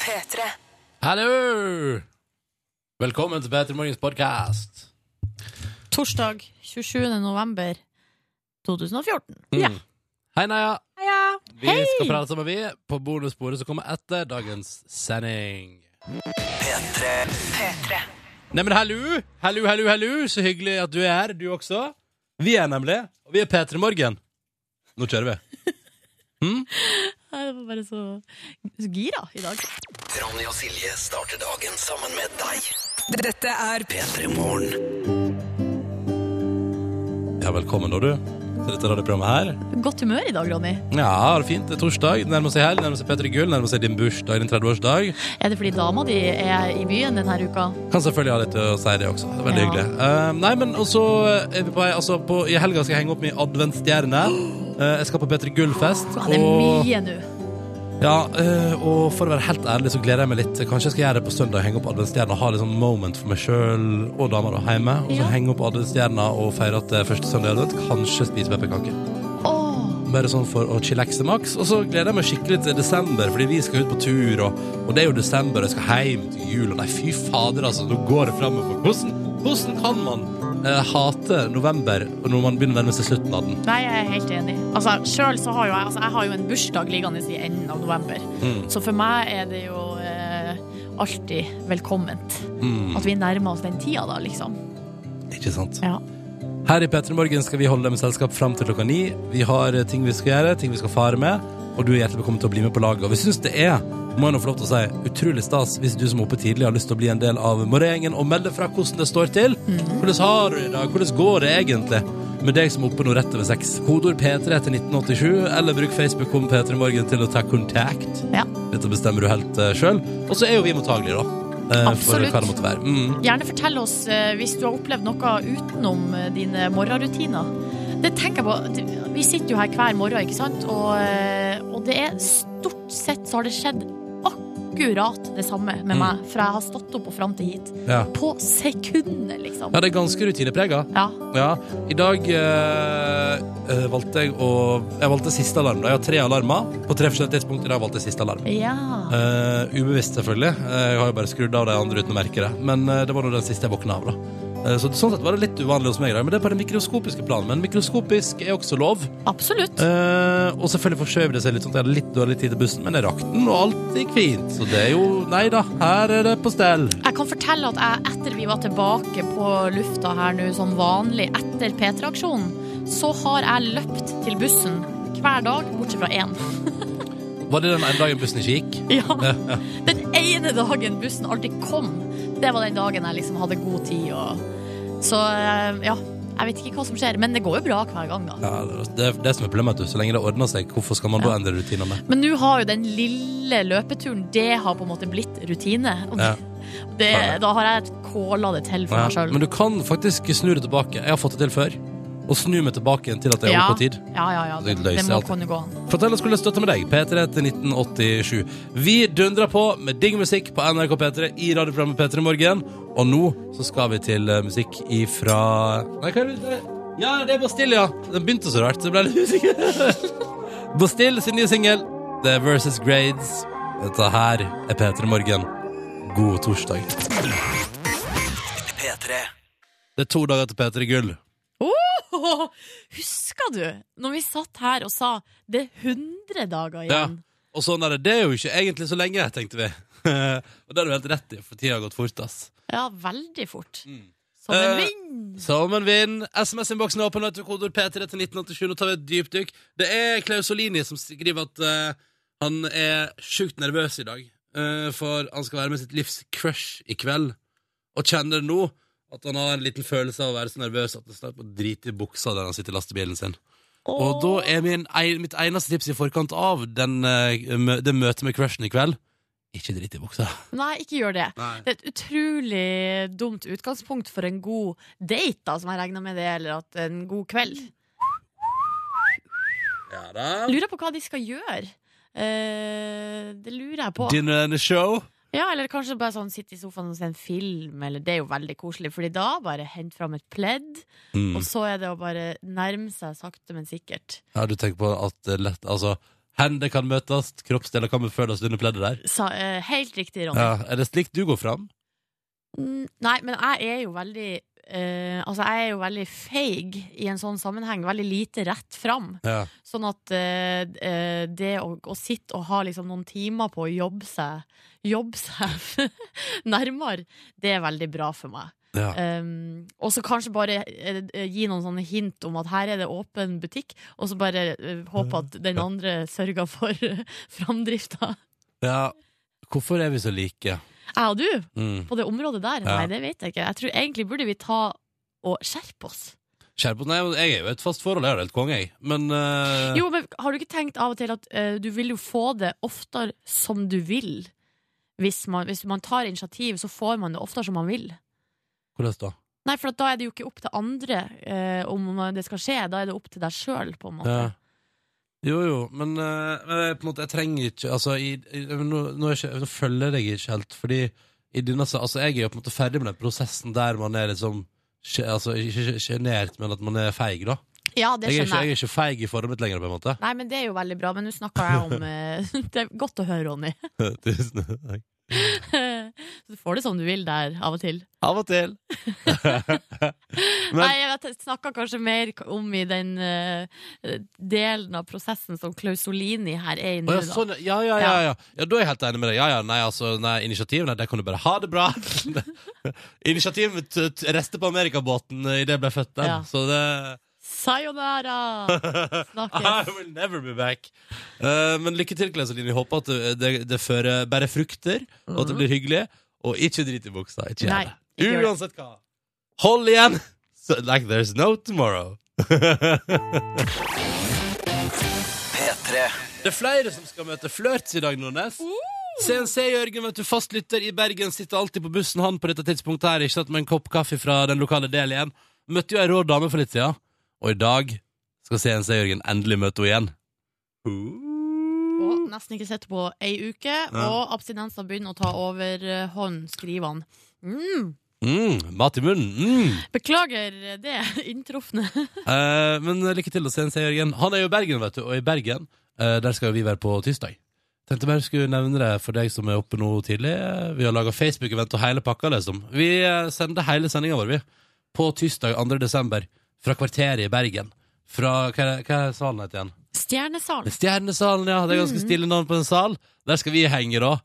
P3. Hallo! Velkommen til Peter Morgens podkast. Torsdag 27. november 2014. Mm. Hei, Naja. Heia. Vi Hei! skal prate sammen, vi, på bonussporet som kommer etter dagens sending. P3. Neimen, hallo! Hallo, hallo, hallo! Så hyggelig at du er her, du også. Vi er nemlig, og vi er P3 Morgen. Nå kjører vi. Jeg var bare så, så gira i dag. Ronny og Silje starter dagen sammen med deg. Dette er P3 Morgen. Ja, velkommen da, du, til dette radioprogrammet her. Godt humør i dag, Ronny. Ja, det er fint. Det er torsdag, det nærmer seg helg, nærmer seg P3 Gull, nærmer seg din bursdag, din 30-årsdag. Er det fordi dama di er i byen denne uka? Kan selvfølgelig ha litt å si det også. Det er veldig Ja. hyggelig. Uh, nei, men også er vi på vei altså på, I helga skal jeg henge opp min adventsstjerne. Eh, jeg skal på P3 Gull-fest. Det er mye nå. Ja, eh, og for å være helt ærlig så gleder jeg meg litt. Kanskje jeg skal gjøre det på søndag, henge opp adventsstjerna ha litt sånn moment for meg sjøl og dama da hjemme. Og så Ja. henge opp adventsstjerna og feire at det er første søndag i advent. Kanskje spise pepperkaker. Åh, Bare sånn for å chillaxe maks. Og så gleder jeg meg skikkelig til desember, fordi vi skal ut på tur, og, og det er jo desember, og jeg skal hjem til jul, og nei, fy fader, altså, nå går det framover. Hvordan, hvordan kan man eh, hate november når man begynner å nærme seg slutten av den? nei, jeg er helt enig. Altså, selv så har jo jeg, altså, jeg har jo en bursdag liggende i enden av november. Mm. Så for meg er det jo eh, alltid velkomment. Mm. At vi nærmer oss den tida da, liksom. Ikke sant? Ja. Her i P3 Morgen skal vi holde dem med selskap fram til klokka ni. Vi har eh, ting vi skal gjøre, ting vi skal fare med, og du er hjertelig velkommen til å bli med på laget. Og vi syns det er, må jeg nå få lov til å si, utrolig stas hvis du som er oppe tidlig har lyst til å bli en del av morgengjengen og melde fra hvordan det står til. Hvordan har du det i dag? Hvordan går det egentlig? Med deg som er oppe nå rett over seks. Kodord P3 til 1987, eller bruk Facebook om P3 Morgen til å ta kontakt. Ja. Dette bestemmer du helt uh, sjøl. Og så er jo vi mottagelige, da. Absolutt. for Absolutt. være. Mm. Gjerne fortell oss eh, hvis du har opplevd noe utenom eh, dine morgenrutiner. Det tenker jeg på. Vi sitter jo her hver morgen, ikke sant? Og, eh, og det er stort sett så har det skjedd akkurat det samme med Mm. meg. Fra jeg har stått opp og fram til hit. Ja. På sekunder, liksom. ja, det er ganske rutineprega. Ja. Ja, i dag eh, valgte jeg å Jeg valgte siste alarm. Jeg har tre alarmer på tre forskjellige tidspunkt. I dag valgte jeg siste alarm. ja. Uh, ubevisst, selvfølgelig. Jeg har jo bare skrudd av de andre uten å merke det. Men det var nå den siste jeg våkna av, da. Eh, så sånn sett var det litt uvanlig hos meg. Men det er på det mikroskopiske planet. Men mikroskopisk er også lov. Absolutt. Eh, og selvfølgelig forskjøv det seg litt sånn at jeg hadde litt dårlig tid til bussen, men jeg rakk den, og alt gikk fint. Så det er jo Nei da, her er det på stell. Jeg kan fortelle at jeg, etter vi var tilbake på lufta her nå som vanlig, etter P3-aksjonen, så har jeg løpt til bussen hver dag, bortsett fra én. Var det den ene dagen bussen ikke gikk? Ja. Den ene dagen bussen aldri kom, det var den dagen jeg liksom hadde god tid. Og... Så eh, ja, jeg vet ikke hva som skjer, men det går jo bra hver gang, da. Ja, det er det som er problemet. du. Så lenge det ordner seg, hvorfor skal man da endre rutinene? Men nå har jo den lille løpeturen, det har på en måte blitt rutine. Ja. det, da har jeg kåla det til for Ja, meg sjøl. Men du kan faktisk snu det tilbake. Jeg har fått det til før. Å snu meg tilbake igjen til at jeg er Ja. oppe på tid. Ja, ja, ja. Det Det, det må kunne gå. Fortell oss hvordan det støtter med deg. P3 til 1987. Vi dundrer på med digg musikk på NRK P3 i radioprogrammet P3 Morgen. Og nå så skal vi til eh, musikk ifra Nei, hva er det? Ja, det er Bastille, ja. Den begynte så rart, så ble litt usikker. Bastille sin nye singel, The Versus Grades. Dette her er P3 Morgen. God torsdag. P3. Det er to dager til P3 Gull. Husker du når vi satt her og sa det er 100 dager igjen? Ja. Og sånn er det. Det er jo ikke egentlig så lenge, tenkte vi. og det har du helt rett i, for tida har gått fort, ass. Ja, veldig fort. Mm. Som en Eh. Som en vind. SMS-innboksen er åpen, kodord P3 til 1987. Nå tar vi et dypt dykk. Det er Klausolini som skriver at uh, han er sjukt nervøs i dag. Uh, for han skal være med sitt livs crush i kveld. Og kjenner nå at han har en liten følelse av å være så nervøs at det snart må drite i buksa der han sitter i lastebilen sin. Og da er min, mitt eneste tips i forkant av den, eh, det møtet med crushen i kveld ikke drit i buksa. Nei, ikke gjør det. Nei. Det er et utrolig dumt utgangspunkt for en god date, da, som jeg regner med det, eller at en god kveld. Ja da. Lurer på hva de skal gjøre. Eh, det lurer jeg på. Dinner and a show. Ja, Eller kanskje bare sånn sitte i sofaen og se en film, eller det er jo veldig koselig. Fordi da bare hent fram et pledd, Mm. og så er det å bare nærme seg sakte, men sikkert. Ja, du tenker på at det er lett Altså, Hender kan møtes, kroppsdeler kan beføles under pleddet der. Sa, eh, helt riktig, Ronny. Ja, er det slik du går fram? Mm, Nei, men jeg er jo veldig eh, Altså, jeg er jo veldig feig i en sånn sammenheng. Veldig lite rett fram. Ja. Sånn at eh, eh, det å, å sitte og ha liksom noen timer på å jobbe seg Jobbe seg nærmere, det er veldig bra for meg. ja. Um, og så kanskje bare eh, gi noen sånne hint om at her er det åpen butikk, og så bare uh, håpe at den andre sørger for uh, framdrifta. ja. Hvorfor er vi så like? Jeg og du, Mm. på det området der? Ja. Nei, det vet jeg ikke. Jeg tror egentlig burde vi ta og skjerpe oss. Skjerpe oss? Nei, jeg er jo et fast forhold, jeg er helt konge, jeg. Men uh... Jo, men har du ikke tenkt av og til at uh, du vil jo få det oftere som du vil? Hvis man, hvis man tar initiativ, så får man det oftere som man vil. hvordan da? Nei, for da er det jo ikke opp til andre uh, om det skal skje, da er det opp til deg sjøl, på en måte. Ja. Jo, jo, men, uh, men jeg, på en måte, jeg trenger ikke Altså, i, i, nå, nå, ikke, nå følger jeg ikke helt, fordi i denne, altså, jeg er jo på en måte ferdig med den prosessen der man er liksom Altså, ikke sjenert, men at man er feig, da. Ja, det Jeg er, ikke, jeg er ikke feig i forholdet mitt lenger, på en måte. Nei, men det er jo veldig bra. Men nå snakker jeg om eh, Det er godt å høre, Ronny. Tusen takk. Så du får det som du vil der, av og til. Av og til. Men- Nei, jeg snakka kanskje mer om i den uh, delen av prosessen som Klausolini her er i nå. ja, sånn, ja, ja, ja, ja. ja. Da er jeg helt enig med deg. Ja, ja, nei, altså, nei, initiativ, nei, der kan du bare ha det bra. initiativ med t- t- rester på Amerikabåten uh, idet jeg ble født der. Så det Sayonara! I will never be back. Eh, men lykke til, Klesolini. Håper at det, det, det fører bare frukter, og at det blir hyggelig. Og ikke drit i buksa. Ikke Nei, gjør det. ikke gjør det. Uansett hva. Hold igjen! So, like there's no tomorrow. P3. Det er flere som skal møte flørts i dag, Nordnes. CNC-Jørgen, vet du, fastlytter i Bergen, sitter alltid på bussen han på dette tidspunktet her, ikke sant, med en kopp kaffe fra den lokale del igjen. Møtte jo ei rå dame for litt siden, og i dag skal CNC-Jørgen endelig møte henne igjen. Og nesten ikke sett på ei uke, og abstinenser begynner å ta overhånd, skriver han. Mm. Mm, mat i munnen. Mm. Beklager det inntrufne. Eh, men lykke til å CNC-Jørgen. Han er jo i Bergen, vet du, og i Bergen eh, der skal jo vi være på tirsdag. Tenkte bare skulle nevne det for deg som er oppe nå tidlig. Eh, Vi har laga Facebook-event og hele pakka, liksom. Vi eh, sender hele sendinga vår, vi. På tirsdag 2. desember. Fra Kvarteret i Bergen. Fra Hva er, hva er salen het igjen? Stjernesalen. Stjernesalen, ja. Det er ganske stille navn på en sal. Der skal vi henge, da.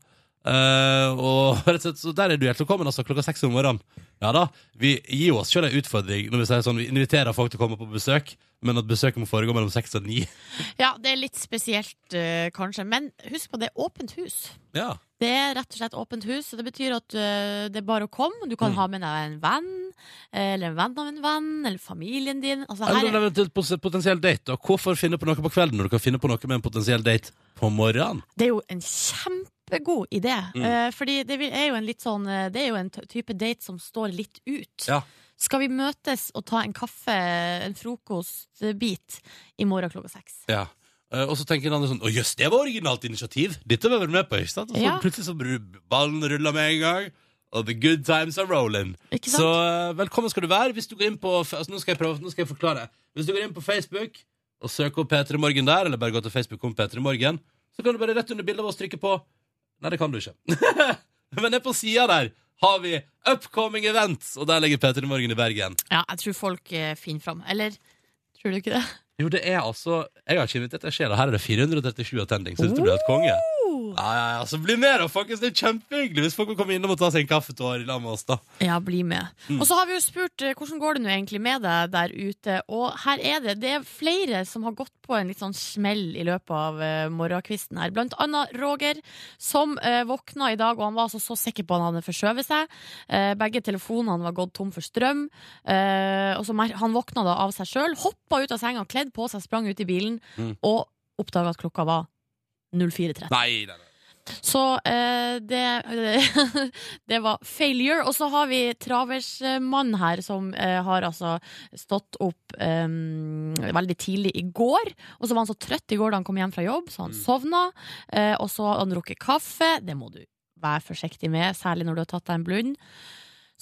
Uh, og rett og slett, så Der er du hjertelig velkommen, altså, klokka seks om morgenen. Ja da, Vi gir oss selv en utfordring når vi sier sånn, vi inviterer folk til å komme på besøk, men at besøket må foregå mellom seks og ni. Ja, det er litt spesielt, uh, kanskje. Men husk på, det er åpent hus. Ja. Det er rett og slett åpent hus, så det betyr at uh, det er bare å komme. Du kan Mm. ha med deg en venn, eh, eller en venn av en venn, eller familien din. Altså, Eller her en er, eventuelt pos- potensiell date. Og hvorfor finne på noe på kvelden når du kan finne på noe med en potensiell date på morgenen? det er jo en kjempegod idé. Mm. Uh, fordi det er jo en litt sånn Det er jo en type date som står litt ut. Ja. Skal vi møtes og ta en kaffe, en frokostbit, i morgen klokka seks? Ja. Eh, og så tenker den andre sånn Å jøss, det var originalt initiativ! Dette var vi med på, ikke sant? Og så Ja. plutselig så bru- ballen ruller med en gang. Og the good times are rolling. Ikke sant? Så eh, velkommen skal du være. Hvis du går inn på altså, nå, skal jeg prøve, nå skal jeg forklare. Hvis du går inn på Facebook og søker opp P3 Morgen der, eller bare gå til Facebook om P3 Morgen, så kan du bare rett under bildet av oss trykke på Nei, det kan du ikke. Men ned på sida der har vi Upcoming Events, og der ligger P3 Morgen i Bergen. Ja, jeg tror folk eh, finner fram. Eller tror du ikke det? Jo, det er altså Jeg har ikke invitert deg sjela. Her er det 437 attending. Syns du er helt konge? Ja, ja, ja, så bli med, da, folkens. Det er kjempehyggelig hvis folk vil komme innom og ta seg en kaffetår i lag med oss. da Ja, bli med. Mm. Og så har vi jo spurt eh, hvordan går det nå egentlig med deg der ute. Og her er det det er flere som har gått på en litt sånn smell i løpet av uh, morgenkvisten her. Blant annet Roger, som eh, våkna i dag, og han var altså så sikker på at han hadde forskjøvet seg. Eh, begge telefonene var gått tom for strøm. Eh, og så mer, Han våkna da av seg sjøl, hoppa ut av senga, kledd på seg, sprang ut i bilen, Mm. og oppdaga at klokka var 04.30. Nei, nei, nei. Så eh, det, det var failure. Og så har vi traversmann her som eh, har altså stått opp eh, veldig tidlig i går. Og så var han så trøtt i går da han kom hjem fra jobb, så han Mm. sovna. Eh, og så har han drukket kaffe. Det må du være forsiktig med, særlig når du har tatt deg en blund.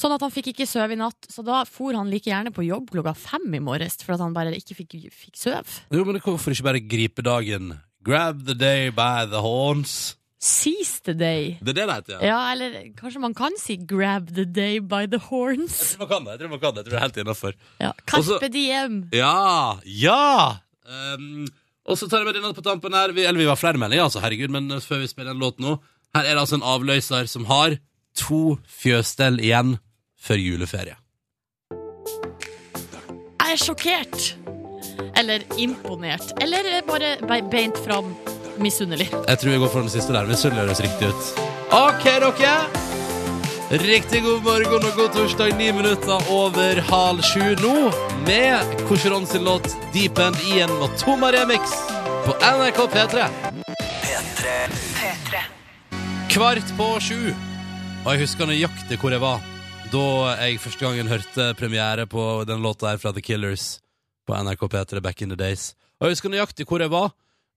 Sånn at han fikk ikke sove i natt. Så da for han like gjerne på jobb klokka fem i morges, for at han bare ikke fikk, fikk sove. Jo, men Hvorfor ikke bare gripe dagen Grab the day by the horns. Seize the day. Det er det det heter, ja. Ja, eller kanskje man kan si 'grab the day by the horns'. Jeg tror man kan det. Jeg tror man kan det. Jeg tror det er helt innafor. Ja. Carpe diem. Ja! Ja! Um, og så tar jeg med denne på tampen her. Vi, eller vi var flere meldinger, altså. Herregud, men uh, før vi spiller en låt nå Her er det altså en avløser som har to fjøsstell igjen før juleferie. Jeg er sjokkert. Eller imponert. Eller bare beint fram misunnelig. Jeg tror vi går for den siste der. Misunnelig høres riktig ut. OK, dere. Riktig god morgen og god torsdag, ni minutter over halv sju nå, med Korseron sin låt Deep End i en Matoma remix på NRK P3. P3. Kvart på sju. Og jeg husker nøyaktig hvor jeg var da jeg første gangen hørte premiere på den låta her fra The Killers på NRK P3 back in the days. Og jeg husker nøyaktig hvor jeg var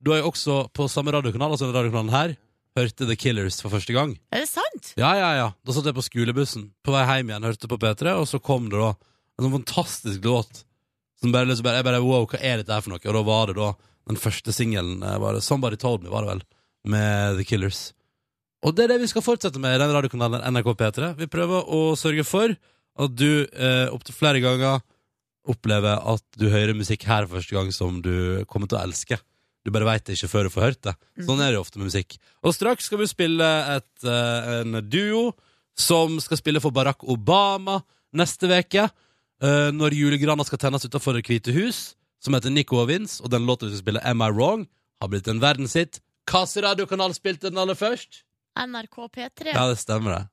da jeg også på samme radiokanal, altså radiokanalen her, hørte The Killers for første gang. Er det sant? Ja, ja, ja. Da satt jeg på skolebussen på vei hjem igjen, hørte på P3, og så kom det da en sånn fantastisk låt. Som bare, liksom jeg bare, wow, hva er dette her for noe? Og da var det da den første singelen, eh, Somebody Told Me, var det vel, med The Killers. Og det er det vi skal fortsette med i den radiokanalen NRK P3. Vi prøver å sørge for at du eh, opptil flere ganger opplever at du hører musikk her første gang som du kommer til å elske. Du bare veit det ikke før du får hørt det. Sånn er det ofte med musikk. Og straks skal vi spille et, uh, en duo som skal spille for Barack Obama neste veke. uh, når julegrana skal tennes utenfor Det hvite hus, som heter Nico og Vince, og den låta vi skal spille, Am I Wrong, har blitt en verdenshit. Hvilken radiokanal spilte den aller først? NRK P3. Ja, det stemmer det.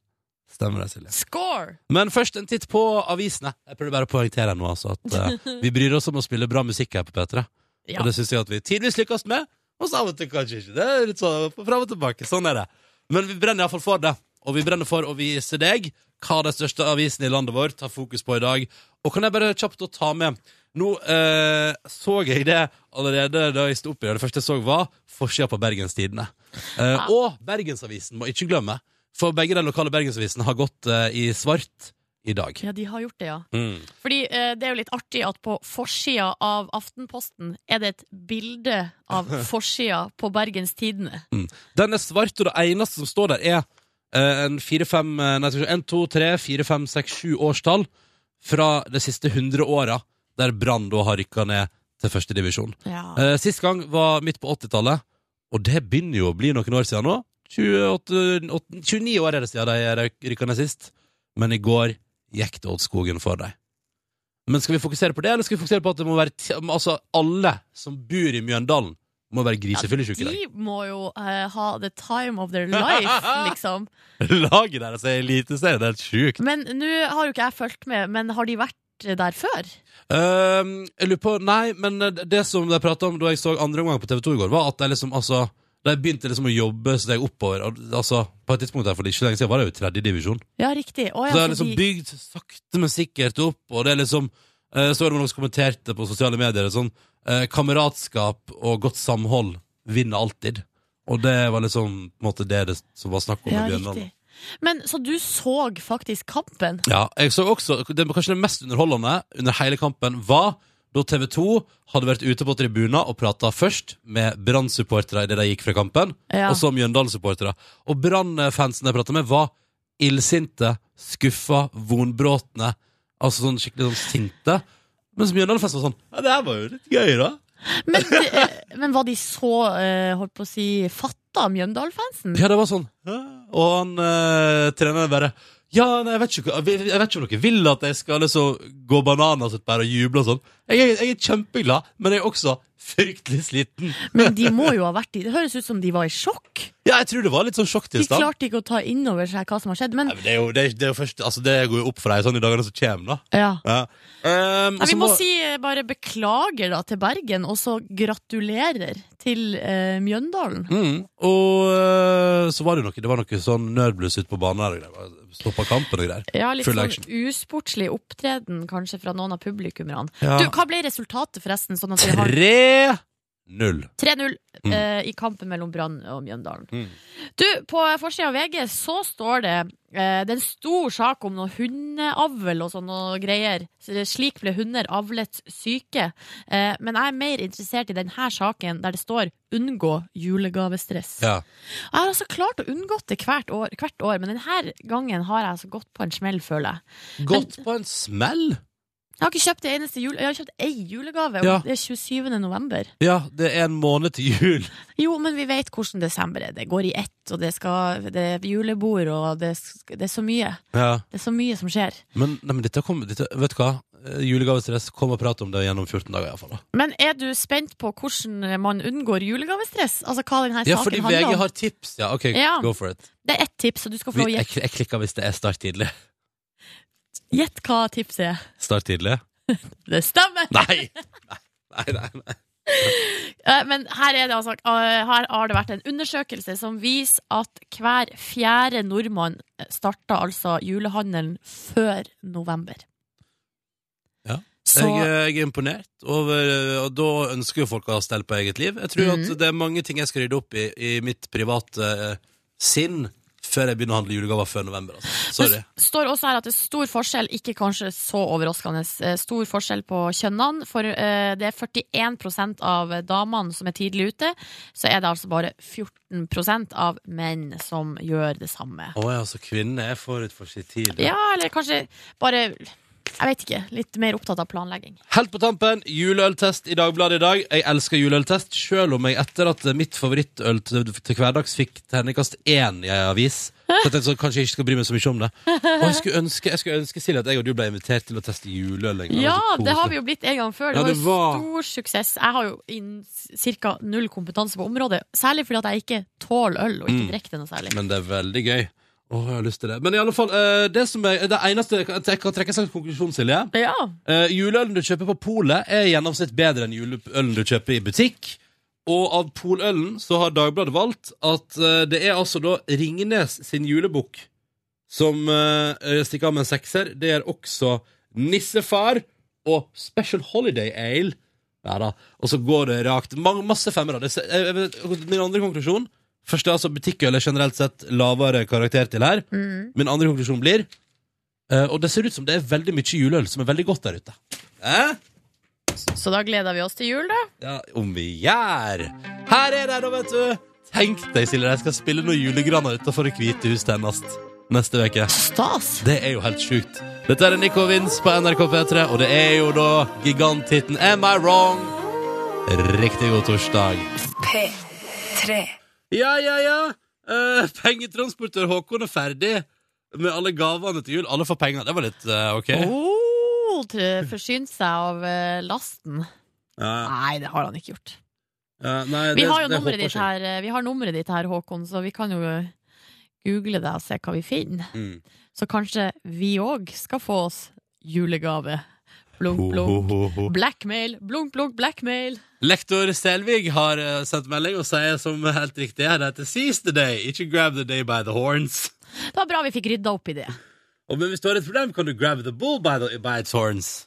Stemmer det, Silje. Score! Men først en titt på avisene. Jeg prøver bare å poengtere nå altså, at uh, vi bryr oss om å spille bra musikk her på P3. Ja. Og det syns jeg at vi tidvis lykkes med, og så av og til kanskje ikke. Det er litt sånn fram og tilbake. Sånn er det. Men vi brenner iallfall for det. Og vi brenner for å vise deg hva de største avisene i landet vårt har fokus på i dag. Og kan jeg bare kjapt å ta med Nå eh, så jeg det allerede da jeg sto opp i det. Det første jeg så, var forsida på Bergenstidene. Eh, ja. og Bergensavisen, må ikke glemme. For begge de lokale bergensavisene har gått eh, i svart i dag. Ja, de har gjort det, ja. Mm. Fordi eh, det er jo litt artig at på forsida av Aftenposten er det et bilde av forsida på Bergens Tidende. Den er svart, og det eneste som står der, er eh, en fire, fem, eh, nei, skal vi se, en, to, tre, fire, fem, seks, sju årstall fra de siste hundre åra, der Brann da har rykka ned til førstedivisjon. Ja. Eh, sist gang var midt på 80-tallet, og det begynner jo å bli noen år siden nå. 28, åtte- 29 år er det siden de rykka ned sist, men i går gikk det åt skogen for dem. Men skal vi fokusere på det, eller skal vi fokusere på at det må være altså alle som bor i Mjøndalen, må være grisefyllesyke i dag? de må jo uh, ha the time of their life, liksom. Laget deres er eliteserie, det er helt sjukt. Men nå har jo ikke jeg fulgt med, men har de vært der før? Uh, jeg lurer på Nei, men det som de prata om da jeg så andre omgang på TV2 i går, var at de liksom altså de begynte liksom å jobbe så seg oppover. Og, altså, på et tidspunkt der for ikke lenge siden var det jo tredjedivisjon. Ja, riktig. Å, ja, Så det er liksom fordi- bygd sakte, men sikkert opp, og det er liksom eh, Så var det noen som kommenterte på sosiale medier sånn eh, Kameratskap og godt samhold vinner alltid. Og det var liksom på en måte det, det som var snakk om ja, med Bjørndalen. riktig. Men så du så faktisk kampen? Ja, jeg så også det, Kanskje det mest underholdende under hele kampen var da TV 2 hadde vært ute på tribuner og prata først med Brann-supportere idet de gikk fra kampen, Ja. og så Mjøndalen-supportere. Og Brann-fansen jeg prata med, var illsinte, skuffa, vonbrotne. Altså sånn skikkelig sånn sinte. Mens Mjøndalen-fansen var sånn Ja, det her var jo litt gøy, da. Men, det, eh, men var de så, eh, holdt på å si, fatta, Mjøndalen-fansen? Ja, det var sånn. Og han eh, treneren bare Ja, nei, jeg vet ikke, jeg vet ikke om dere vil at jeg skal liksom gå bananas og juble og sånn. Jeg, jeg, jeg er kjempeglad, men jeg er også fryktelig sliten. Men de må jo ha vært i Det høres ut som de var i sjokk. Ja, jeg tror det var litt sånn De klarte ikke å ta inn over seg hva som har skjedd. Men Nei, men det, er jo, det, er, det, er jo først, altså det går jo opp for deg sånn i dagene som kommer, da. ja. Ja. Um, Nei, vi må si eh, bare beklager da til Bergen, og så gratulerer til uh, Mjøndalen. mm, Og øh, så var det noe Det var noe sånn nødbluss ute på banen der. Stoppa kampen og greier. Ja, litt Full sånn action. usportslig opptreden kanskje fra noen av publikummerne. Ja. Du, hva ble resultatet forresten? Sånn at vi har Tre null. 3-0 Mm. eh, i kampen mellom Brann og Mjøndalen. Mm. Du, på forsida av VG så står det eh, det er en stor sak om noe hundeavl og sånne greier. Slik ble hunder avlet syke. Eh, men jeg er mer interessert i denne saken der det står 'unngå julegavestress'. Ja. Jeg har altså klart å unngå det hvert år, hvert år, men denne gangen har jeg altså gått på en smell, føler jeg. Gått på en smell? Jeg har ikke kjøpt det eneste jule... Jeg har kjøpt ei julegave, og Ja. det er 27. november. Ja, det er en måned til jul. Jo, men vi vet hvordan desember er. Det går i ett, og det, skal, det er julebord, og det, sk- det er så mye. Ja. Det er så mye som skjer. Men, nei, men dette kommer, dette, vet du hva? Eh, Julegavestress, kom og prat om det gjennom 14 dager iallfall. Men er du spent på hvordan man unngår julegavestress? Altså hva denne Ja, saken fordi handler VG om? har tips. Ja, ok, Ja. go for it. Det er ett tips, og du skal få lov å jeg, gjette jeg klikker hvis det er start tidlig. Gjett hva tipset er. Start tidlig? Det stemmer! Nei! Nei, nei, nei. Eh, Men her, er det altså, eh, her har det vært en undersøkelse som viser at hver fjerde nordmann starta altså julehandelen før november. Ja. Så, Jeg, eh, jeg er imponert, over, og da ønsker jo folk å ha stell på eget liv. Jeg tror mm. at det er mange ting jeg skal rydde opp i i mitt private sinn før jeg begynner å handle julegaver før november. Altså. Sorry. Det står også her at det er stor forskjell, ikke kanskje så overraskende, eh, stor forskjell på kjønnene. For eh, det er 41% av damene som er tidlig ute, så er det altså bare 14% av menn som gjør det samme. Å ja, så kvinnene er forut for sin tid. Ja, eller kanskje bare Jeg vet ikke. Litt mer opptatt av planlegging. Helt på tampen, juleøltest i Dagbladet i dag. Jeg elsker juleøltest, selv om jeg etter at mitt favorittøl til, til hverdags fikk terningkast én i ei avis. Så jeg tenkte kanskje jeg ikke skal bry meg så mye om det. Og jeg skulle ønske, jeg skulle ønske Silje, at jeg og du ble invitert til å teste juleøl. Ja, det har vi jo blitt en gang før. Det Ja, var jo stor suksess. Jeg har jo ca. null kompetanse på området. Særlig fordi at jeg ikke tåler øl, og ikke Mm. drikker det noe særlig. Men det er veldig gøy. Åh, jeg har lyst til det. Men i alle fall, eh, det som er det eneste Jeg kan jeg kan trekke slags konklusjon, Silje. Ja. Uh, juleølen du kjøper på polet, er i gjennomsnitt bedre enn juleølen du kjøper i butikk. Og av polølen så har Dagbladet valgt at eh, det er altså da Ringnes sin julebukk som eh, stikker av med en sekser. Det er også Nissefar og Special Holiday Ale. Ja da. Og så går det rakt. Mange, masse femmere. Det, jeg vet- min andre konklusjon Først er altså butikkøl er generelt sett lavere karakter til her. Mm. Min andre konklusjon blir eh, Og det ser ut som det er veldig mye juleøl som er veldig godt der ute. Eh? Så da gleder vi oss til jul, da. Ja, om vi gjør. Her er de, da, vet du. Tenk deg, Silje, de skal spille noen julegraner utenfor Det hvite hus neste, neste uke. Stas. Det er jo helt sjukt. Dette er Nico Vince på NRK P3, og det er jo da giganthiten Am I Wrong? Riktig god torsdag. P3. Ja, ja, ja. Uh, pengetransportør Håkon er ferdig med alle gavene til jul. Alle får penger. Det var litt uh, OK. Oh, Forsynt seg av uh, lasten. Ja, Nei, det har han ikke gjort. nei, Vi det- har jo det nummeret ditt her, Vi har nummeret ditt her, Håkon, så vi kan jo google det og se hva vi finner. Mm. Så kanskje vi òg skal få oss julegave. Blunk, ho, blunk. ho, ho. Blackmail, blunk, blunk, blackmail. Lektor Selvig har eh, sendt melding og sier som helt riktig er det heter Seize the day, ikke grab the day by the horns. Det var bra vi fikk rydda opp i det. Og men hvis du har et problem, kan du grab the bull by, the, by its horns.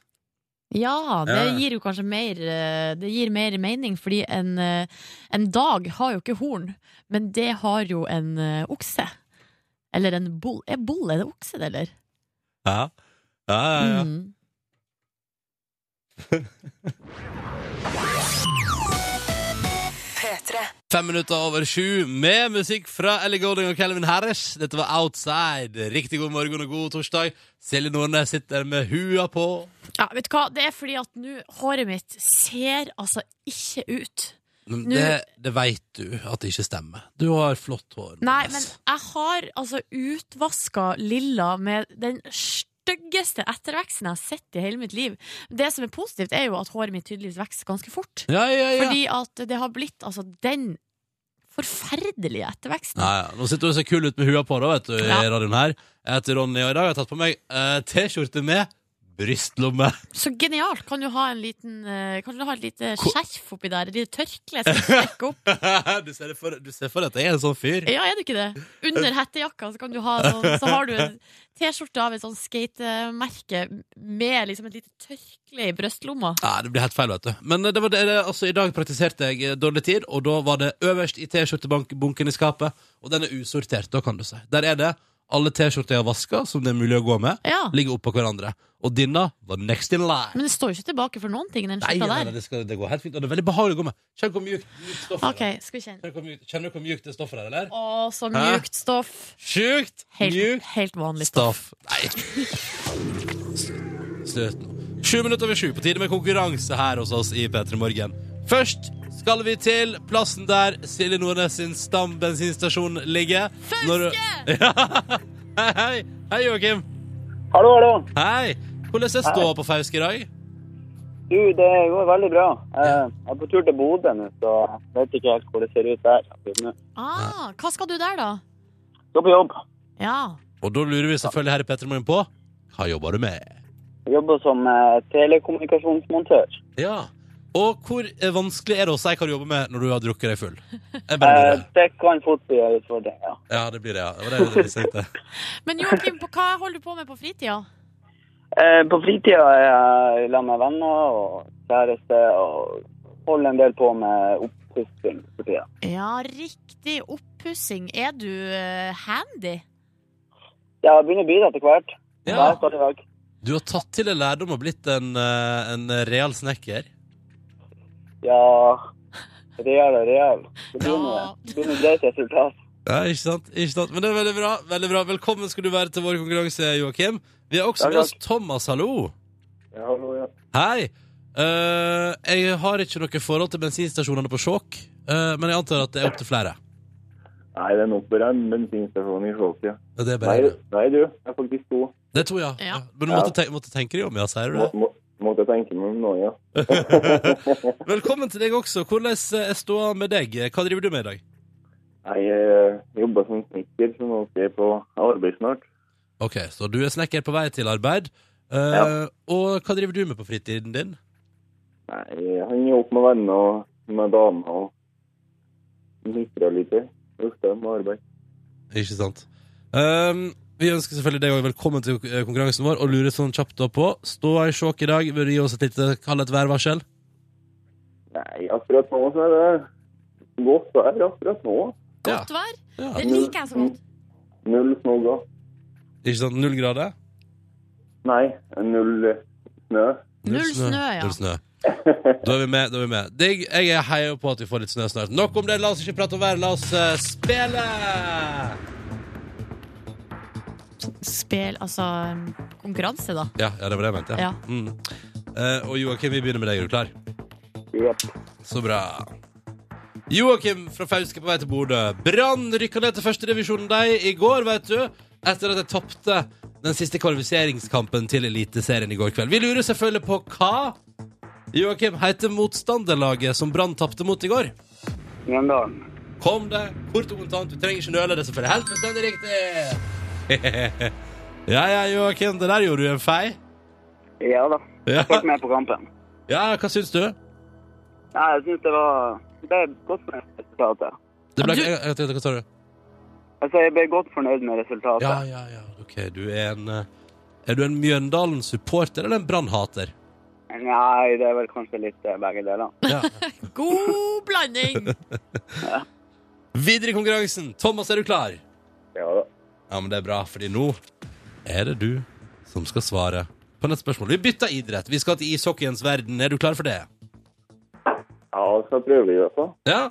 Ja, det Ja. gir jo kanskje mer eh, Det gir mer mening, fordi en, eh, en dag har jo ikke horn, men det har jo en okse. Eller en bull. Er bull er det okse, det, eller? Ja, ja, ja. ja. Mm. P3. Fem minutter over sju med musikk fra Ellie Golding og Calvin Harris. Dette var Outside. Riktig god morgen og god torsdag. Silje Nordnes sitter med hua på. Ja, vet du hva? Det er fordi at nå håret mitt ser altså ikke ut. Men Nå- det, det veit du at det ikke stemmer. Du har flott hår. Nei, men jeg har altså utvaska lilla med den styggeste etterveksten jeg har sett i hele mitt liv. Det som er positivt, er jo at håret mitt tydeligvis vokser ganske fort. Ja, ja, ja. Fordi at det har blitt altså den forferdelige etterveksten. Ja, ja. Nå sitter du og ser kul ut med hua på, da, vet du, i radioen her. Jeg heter Ronny, og i dag har jeg tatt på meg eh, T-skjorte med brystlomme. Så genialt. Kan du ha en liten eh, Kan du ha et lite skjerf oppi der? Et lite tørkle som strekker opp? du, ser for, du ser for deg at jeg er en sånn fyr? Ja, er du ikke det? Under hettejakka så kan du ha sånn Så har du en T-skjorte av et sånn skatemerke med liksom et lite tørkle i brystlomma. Ja, det blir helt feil, vet du. Men eh, det var det, det, altså, i dag praktiserte jeg eh, dårlig tid, og da var det øverst i T-skjortebunken i skapet, og den er usortert, da kan du si. Der er det alle T-skjorter jeg har vaska, som det er mulig å gå med, Ja. ligger oppå hverandre. Og denne var next in line. Men det står jo ikke tilbake for noen ting, den Nei, nei, nei, det, skal, det går helt fint, og det er veldig behagelig å gå med. Kjenn hvor mjukt, mjukt stoff det skal vi kjenne. Kjenner hvor mjukt- Kjenner du hvor mjukt det stoffet er, eller? Å, så mjukt stoff. Sjukt Helt, mjukt helt vanlig stoff. stoff. Nei. Slutt nå. Sju minutter over sju, på tide med konkurranse her hos oss i P3 Morgen. Først skal vi til plassen der Silje Nordnes sin stambensinstasjon ligger. Når- Fauske! Ja. Hei, hei. Hei, Joakim. Hallo, hallo. Hei. Hvordan er ståa på Fauske i dag? Du, det går veldig bra. Eh, Jeg er på tur til Bodø nå, så jeg vet ikke helt hvor det ser ut der. Ah, hva skal du der, da? Skal på jobb. Ja. Og da lurer vi selvfølgelig her i P3 Morgen på hva jobber du med? Jeg jobber som eh, telekommunikasjonsmontør. Ja. Og hvor eh, vanskelig er det å si hva du jobber med når du har drukket deg full? Jeg bare Eh. Det kan fort bli en utfordring, ja. Ja, det blir det, ja. Det var det jeg. Men Joakim, hva holder du på med på fritida? Eh, På fritida er jeg sammen med venner og kjæreste og holder en del på med oppussing for tida. Ja, riktig. Oppussing. Er du handy? handy? Jeg begynner å bli det etter hvert. Ja. Hver dag. Du har tatt til deg lærdom og blitt en, eh, en real snekker. Ja Real og real. Det blir noe- greit resultat. Ja, ikke sant? ikke sant? Men det er veldig bra. veldig bra. Velkommen skal du være til vår konkurranse, Joakim. Vi har også Takk, med oss. Thomas, hallo. Ja, hallo, ja. Hei. Uh, jeg har ikke noe forhold til bensinstasjonene på Skjåk, uh, men jeg antar at det er opp til flere. Nei, det er nok bare en bensinstasjon i Skjåk, ja. Er Nei, bare nei, du, Det er faktisk to. Det er to, Ja. Ja. Men du måtte, tenke, måtte tenke deg om, ja, sier du Må, det? må, måtte jeg tenke meg om nå, ja. Velkommen til deg også. Hvordan er ståa med deg? Hva driver du med i dag? Jeg eh, jobber som snekker, så nå skal jeg på arbeid snart. Ok, Så du er snekker på vei til arbeid. Eh, Ja. Og hva driver du med på fritiden din? Nei, jeg henger opp med venner og med damer og mikrer litt. Ofte med arbeid. Ikke sant? Um, vi ønsker selvfølgelig deg også velkommen til eh, konkurransen vår og lurer sånn kjapt da på. Stå i sjokk i dag. Vil du gi oss et lite kall et værvarsel? Nei, akkurat nå så er det godt vær akkurat nå. Godt vær? Ja. Det liker jeg så godt. Null snø. Ikke sant? Null grader? Nei, null snø. Null snø, ja. Null snø. Da er vi med. da er vi med Digg, Jeg heier på at vi får litt snø snart. Nok om det. La oss ikke prate om været. La oss uh, spille! Spel, altså um, konkurranse, da. Ja, ja, det var det jeg mente. Ja. Mm. Eh, og Joakim, vi begynner med deg. Er du klar? Jepp. Så bra. Joakim fra Fauske på vei til Bodø. Brann rykka ned til førstedivisjonen de i går, vet du. Etter at de tapte den siste kvalifiseringskampen til Eliteserien i går kveld. Vi lurer selvfølgelig på hva Joakim heter motstanderlaget som Brann tapte mot i går. Mjøndalen. Kom det, kort og kontant. Du trenger ikke nøle. Det er selvfølgelig helt fullstendig riktig. ja, ja, Joakim. Det der gjorde du en fei. Ja da. Ja, Fulgt med på kampen. ja hva syns du? Ja, jeg syns det var Det ble godt med resultatet. Det ble, jeg, jeg, jeg, hva sa du? Altså, jeg ble godt fornøyd med resultatet. Ja, ja, ja. Ok, du er en eh, Er du en Mjøndalen-supporter eller en Brann-hater? Nei, det er vel kanskje litt eh, begge deler. Ja. God blanding! Videre i konkurransen. Thomas, er du klar? Ja da. Ja, men det er bra, fordi nå er det du som skal svare på neste spørsmål. Vi bytter idrett. Vi skal til ishockeyens verden. Er du klar for det? Ja, så prøver vi i hvert fall. Ja.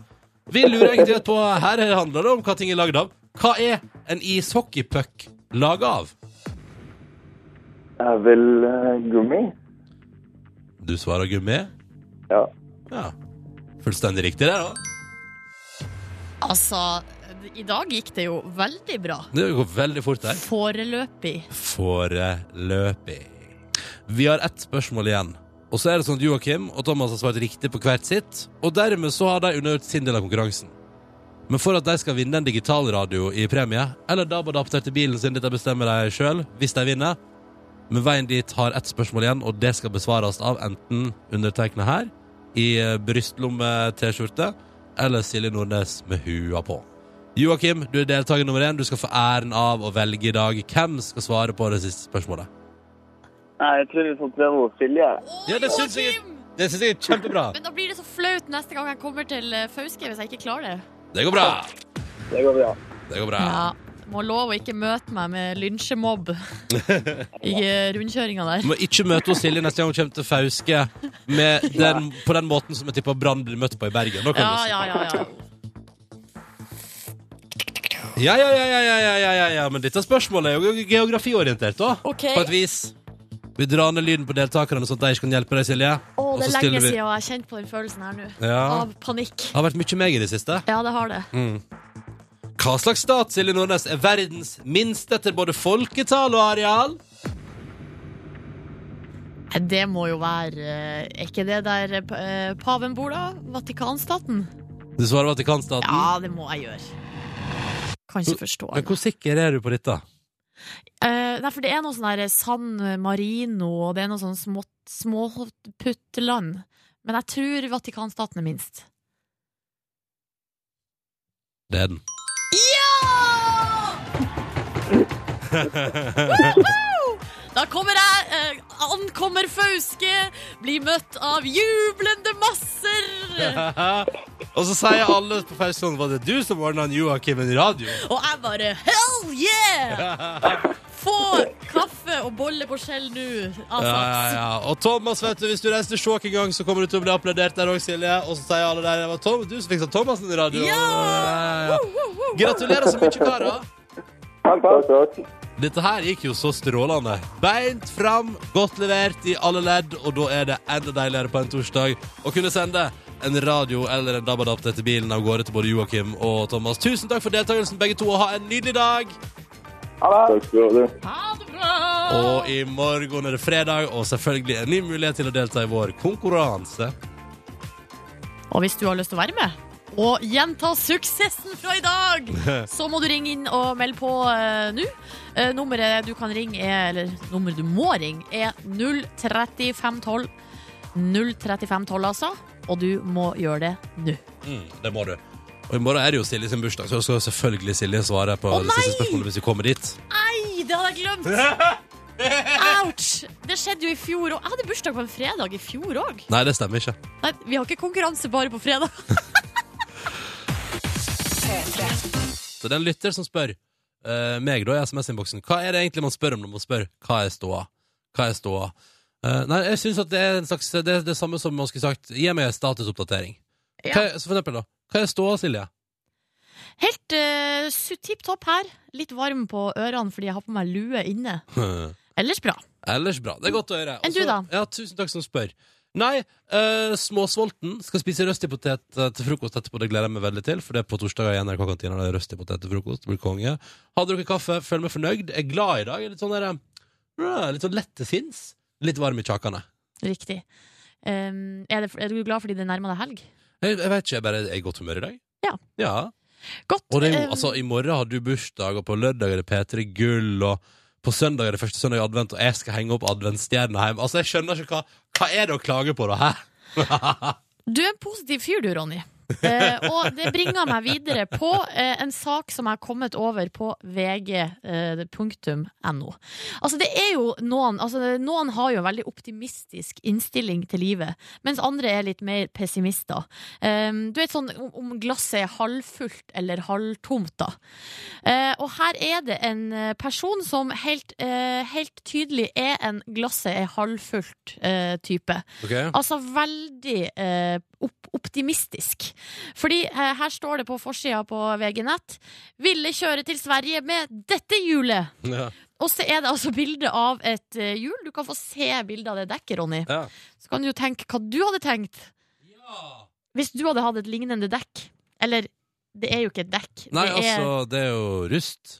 Vi lurer egentlig på Her handler det om hva ting er lagd av. Hva er en ishockeypuck laga av? Det er vel uh, gummi. Du svarer gummi? Ja. Ja. Fullstendig riktig, det, da. Altså, i dag gikk det jo veldig bra. Det går veldig fort der. Foreløpig. Foreløpig. Vi har ett spørsmål igjen. Og så er det sånn at Joakim og Thomas har svart riktig på hvert sitt, og dermed så har de undergjort sin del av konkurransen. Men for at de skal vinne en digitalradio i premie, eller DAB-adapter til bilen sin, dette bestemmer de sjøl, hvis de vinner, Men veien dit har ett spørsmål igjen, og det skal besvares av enten undertegna her, i brystlomme-T-skjorte, eller Silje Nordnes med hua på. Joakim, du er deltaker nummer én. Du skal få æren av å velge i dag. Hvem skal svare på det siste spørsmålet? Nei, jeg tror vi får prøve å Silje. Ja, det syns jeg, det syns jeg er kjempebra. Men da blir det så flaut neste gang jeg kommer til eh, Fauske hvis jeg ikke klarer det. Det går bra. Det går bra. Det går bra. Ja. Må love å ikke møte meg med lynsjemobb i eh, rundkjøringa der. Du må ikke møte Silje neste gang hun kommer til Fauske med den, på den måten som jeg tipper Brann blir møtt på i Bergen. Ja, du si. ja, ja, ja. Ja, ja, ja, ja, ja, ja, ja, ja. men dette spørsmålet er jo geografiorientert, da. Ok. På et vis. Vi drar ned lyden på deltakerne, sånn at de ikke kan hjelpe deg, Silje. Å, det er lenge vi- siden jeg har kjent på den følelsen her nå. Ja. Av panikk. Det har vært mye meg i det siste. Ja, det har det. Mm. Hva slags stat, Silje Nordnes, er verdens minst etter både folketall og areal? Det må jo være eh, Er ikke det der eh, paven bor, da? Vatikanstaten? Du svarer Vatikanstaten. Ja, det må jeg gjøre. Kan ikke forstå Men hvor sikker er du på dette? Uh, nei, for det er noe sånn der San Marino, og det er noe sånn smått- Små Men jeg tror Vatikanstaten er minst. Det er den. Da kommer jeg, eh, ankommer Fauske, blir møtt av jublende masser. og så sier alle på Fauskland Var det du som ordna Joakim en radio? Og jeg bare hell yeah! Få kaffe og bolle på skjell nå. Ja, Altså. ja, ja. Og Thomas, vet du, hvis du reiser til Skjåk en gang, så kommer du til å bli applaudert der òg, Silje. Og så sier alle der det var Tom, du som fiksa Thomassen i radio. Ja! ja, ja. Gratulerer så mye, karer. Takk, takk. Dette her gikk jo så strålende. Beint fram, godt levert i alle ledd, og da er det enda deiligere på en torsdag å kunne sende en radio eller en DAB-adapter til bilen av gårde til både Joakim og Thomas. Tusen takk for deltakelsen, begge to, og ha en nydelig dag. Takk skal du ha. Ha det bra! Og i morgen er det fredag, og selvfølgelig en ny mulighet til å delta i vår konkurranse. Og hvis du har lyst til å være med og gjenta suksessen fra i dag, så må du ringe inn og melde på eh, nå. Eh, nummeret du kan ringe er, eller nummeret du må ringe, er 03512. 03512, altså. Og du må gjøre det nå. Mm, det må du. Og i morgen er det jo Silje sin bursdag, så skal selvfølgelig Silje svare på Å, det siste nei! spørsmålet hvis vi kommer dit. Nei, det hadde jeg glemt! Ouch! Det skjedde jo i fjor òg. Jeg hadde bursdag på en fredag i fjor òg. Nei, det stemmer ikke. Nei, vi har ikke konkurranse bare på fredag. Så det er en lytter som spør uh, meg da i SMS-innboksen Hva er det egentlig man spør om når man spør hva er ståa? Hva er ståa? Uh, nei, jeg synes at det er en slags Det er det samme som man skulle sagt Gi meg en statusoppdatering. Hva, er- så for eksempel, da. Hva er ståa, Silje? Helt uh, tipp topp her. Litt varm på ørene fordi jeg har på meg lue inne. Ellers bra. Ellers bra. Det er godt å høre. Enn du, da? Ja, tusen takk som spør. Nei, uh, småsvolten. Skal spise røsti potet eh, til frokost etterpå. Det gleder jeg meg veldig til, for det er på torsdager i NRK-kantina. Det er røsti potet til frokost. Det blir konge. Har drukket kaffe, føler meg fornøyd. Er glad i dag. Er Litt sånn der, uh, litt sånn lett til sinns. Litt varm i kjakene. Riktig. Um, er, det, er du glad fordi det nærmer deg helg? Jeg, jeg vet ikke, jeg bare er i godt humør i dag. Ja. ja. Godt. Og det um, altså, i morgen har du bursdag, og på lørdag er det P3 Gull, og på søndag er det første søndag i advent, og jeg skal henge opp adventsstjerna hjemme. Altså, jeg skjønner ikke hva Hva er det å klage på, da? Hæ? Du er en positiv fyr, du, Ronny. Eh, og det bringer meg videre på eh, en sak som jeg har kommet over på vg.no. altså, det er jo noen altså, Noen har jo en veldig optimistisk innstilling til livet, mens andre er litt mer pessimister. Eh, du vet sånn om- glasset er halvfullt eller halvtomt, da. Eh, og her er det en eh, person som helt, eh, helt tydelig er en glasset er halvfullt-type. Okay. Altså veldig eh, opp optimistisk. Fordi eh, her står det på forsida på VG Nett 'Ville kjøre til Sverige med dette hjulet'. Ja. Og så er det altså bilde av et eh, hjul. Du kan få se bilde av det dekket, Ronny. Ja. Så kan du jo tenke hva du hadde tenkt hvis du hadde hatt et lignende dekk. Eller, det er jo ikke et dekk. Nei, det, er, altså, det er jo rust.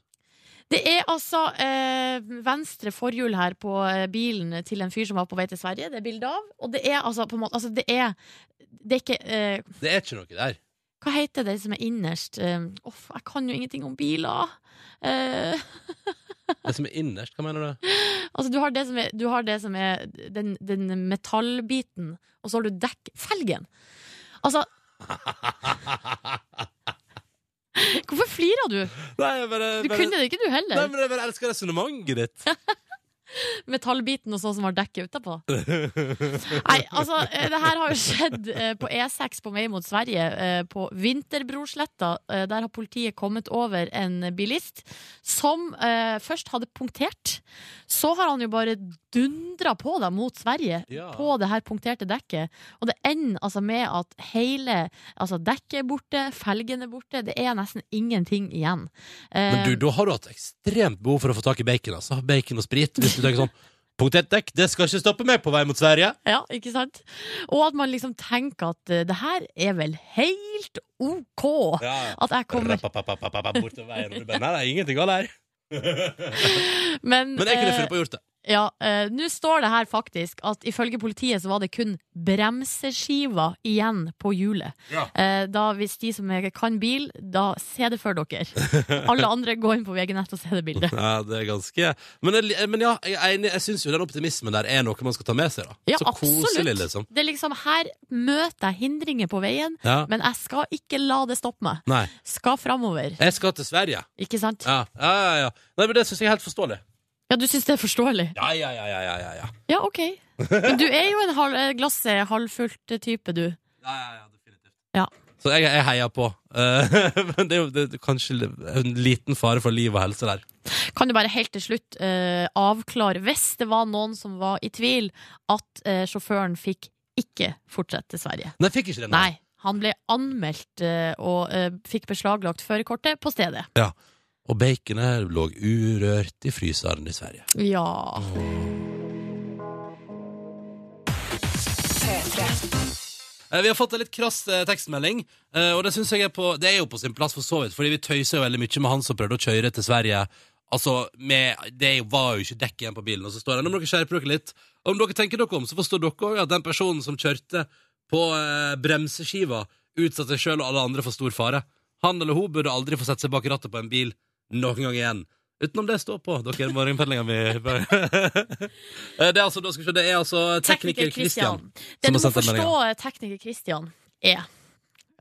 Det er altså eh, venstre forhjul her på eh, bilen til en fyr som var på vei til Sverige. Det er bilde av. Og det er altså på en måte altså, det, er, det er ikke eh, Det er ikke noe der. Hva heter det som er innerst? Eh, off, jeg kan jo ingenting om biler. Eh, Det som er innerst, hva mener du? Altså, du har det som er, du har det som er den, den metallbiten, og så har du dekk... Felgen! Altså Hvorfor flirer du? Nei, bare, Du bare kunne det ikke, du heller. Nei, men jeg bare elsker resonnementet ditt. Metallbiten og sånn som har dekket utapå. Nei, altså, eh, det her har jo skjedd eh, på E6 på vei mot Sverige. eh, På Vinterbrorsletta. Eh, Der har politiet kommet over en bilist som først hadde punktert. Så har han jo bare dundra på da mot Sverige Ja. på det her punkterte dekket. Og det ender altså med at hele altså dekket er borte, felgen er borte, det er nesten ingenting igjen. Eh, Men du, da har du hatt ekstremt behov for å få tak i bacon. altså. Bacon og sprit. Hvis du tenker sånn Punktert dekk, det skal ikke stoppe meg på vei mot Sverige. Ja, ikke sant? Og at man liksom tenker at uh, det her er vel helt OK. At jeg kommer Bortover veien, og du bare Nei, det er ingenting galt her. Men, Men jeg kunne eh, funnet på å gjort det. Ja, eh, nå står det her faktisk at ifølge politiet så var det kun bremseskiva igjen på hjulet. Ja. Eh, da hvis de som kan bil, da se det for dere. Alle andre gå inn på VG-nett og se det bildet. Ja, det er ganske Men, men ja, jeg. Jeg syns jo den optimismen der er noe man skal ta med seg. da Ja, Så koselig, liksom. Det er liksom her møter jeg hindringer på veien, Ja. men jeg skal ikke la det stoppe meg. Nei. Skal framover. Jeg skal til Sverige. Ikke sant? Ja, ja, ja. ja. Nei, men Det syns jeg er helt forståelig. Ja, du syns det er forståelig? Ja, ja, ja, ja, ja, ja, ja. Ja, OK. Men du er jo en halv, eh, glasset halvfullt type, du. ja, ja, ja definitivt. Ja. Så jeg, jeg heier på. Eh, men det er jo det er kanskje en liten fare for liv og helse der. Kan du bare helt til slutt uh, avklare, hvis det var noen som var i tvil, at uh, sjåføren fikk ikke fortsette til Sverige? Nei, fikk ikke det. Nei. Han ble anmeldt uh, og eh, fikk beslaglagt førerkortet på stedet. Og baconet lå urørt i fryseren i Sverige. Ja. Eh, Vi har fått en litt krass eh, tekstmelding, eh, og det synes jeg er på Det er jo på sin plass for så vidt, fordi vi tøyser jo veldig mye med han som prøvde å kjøre til Sverige. Altså, med, Det var jo ikke dekk igjen på bilen, og så står det Nå må dere skjerpe dere litt. Og om dere tenker dere om, så forstår dere òg at den personen som kjørte på eh, bremseskiva, utsatte seg sjøl og alle andre for stor fare. Han eller hun burde aldri få sette seg bak rattet på en bil noen gang igjen. Utenom det står på, dere morgenpendlinga mi. Eh, det er altså, da skal vi se, det er altså tekniker Kristian Det som du må forstå, tekniker Kristian er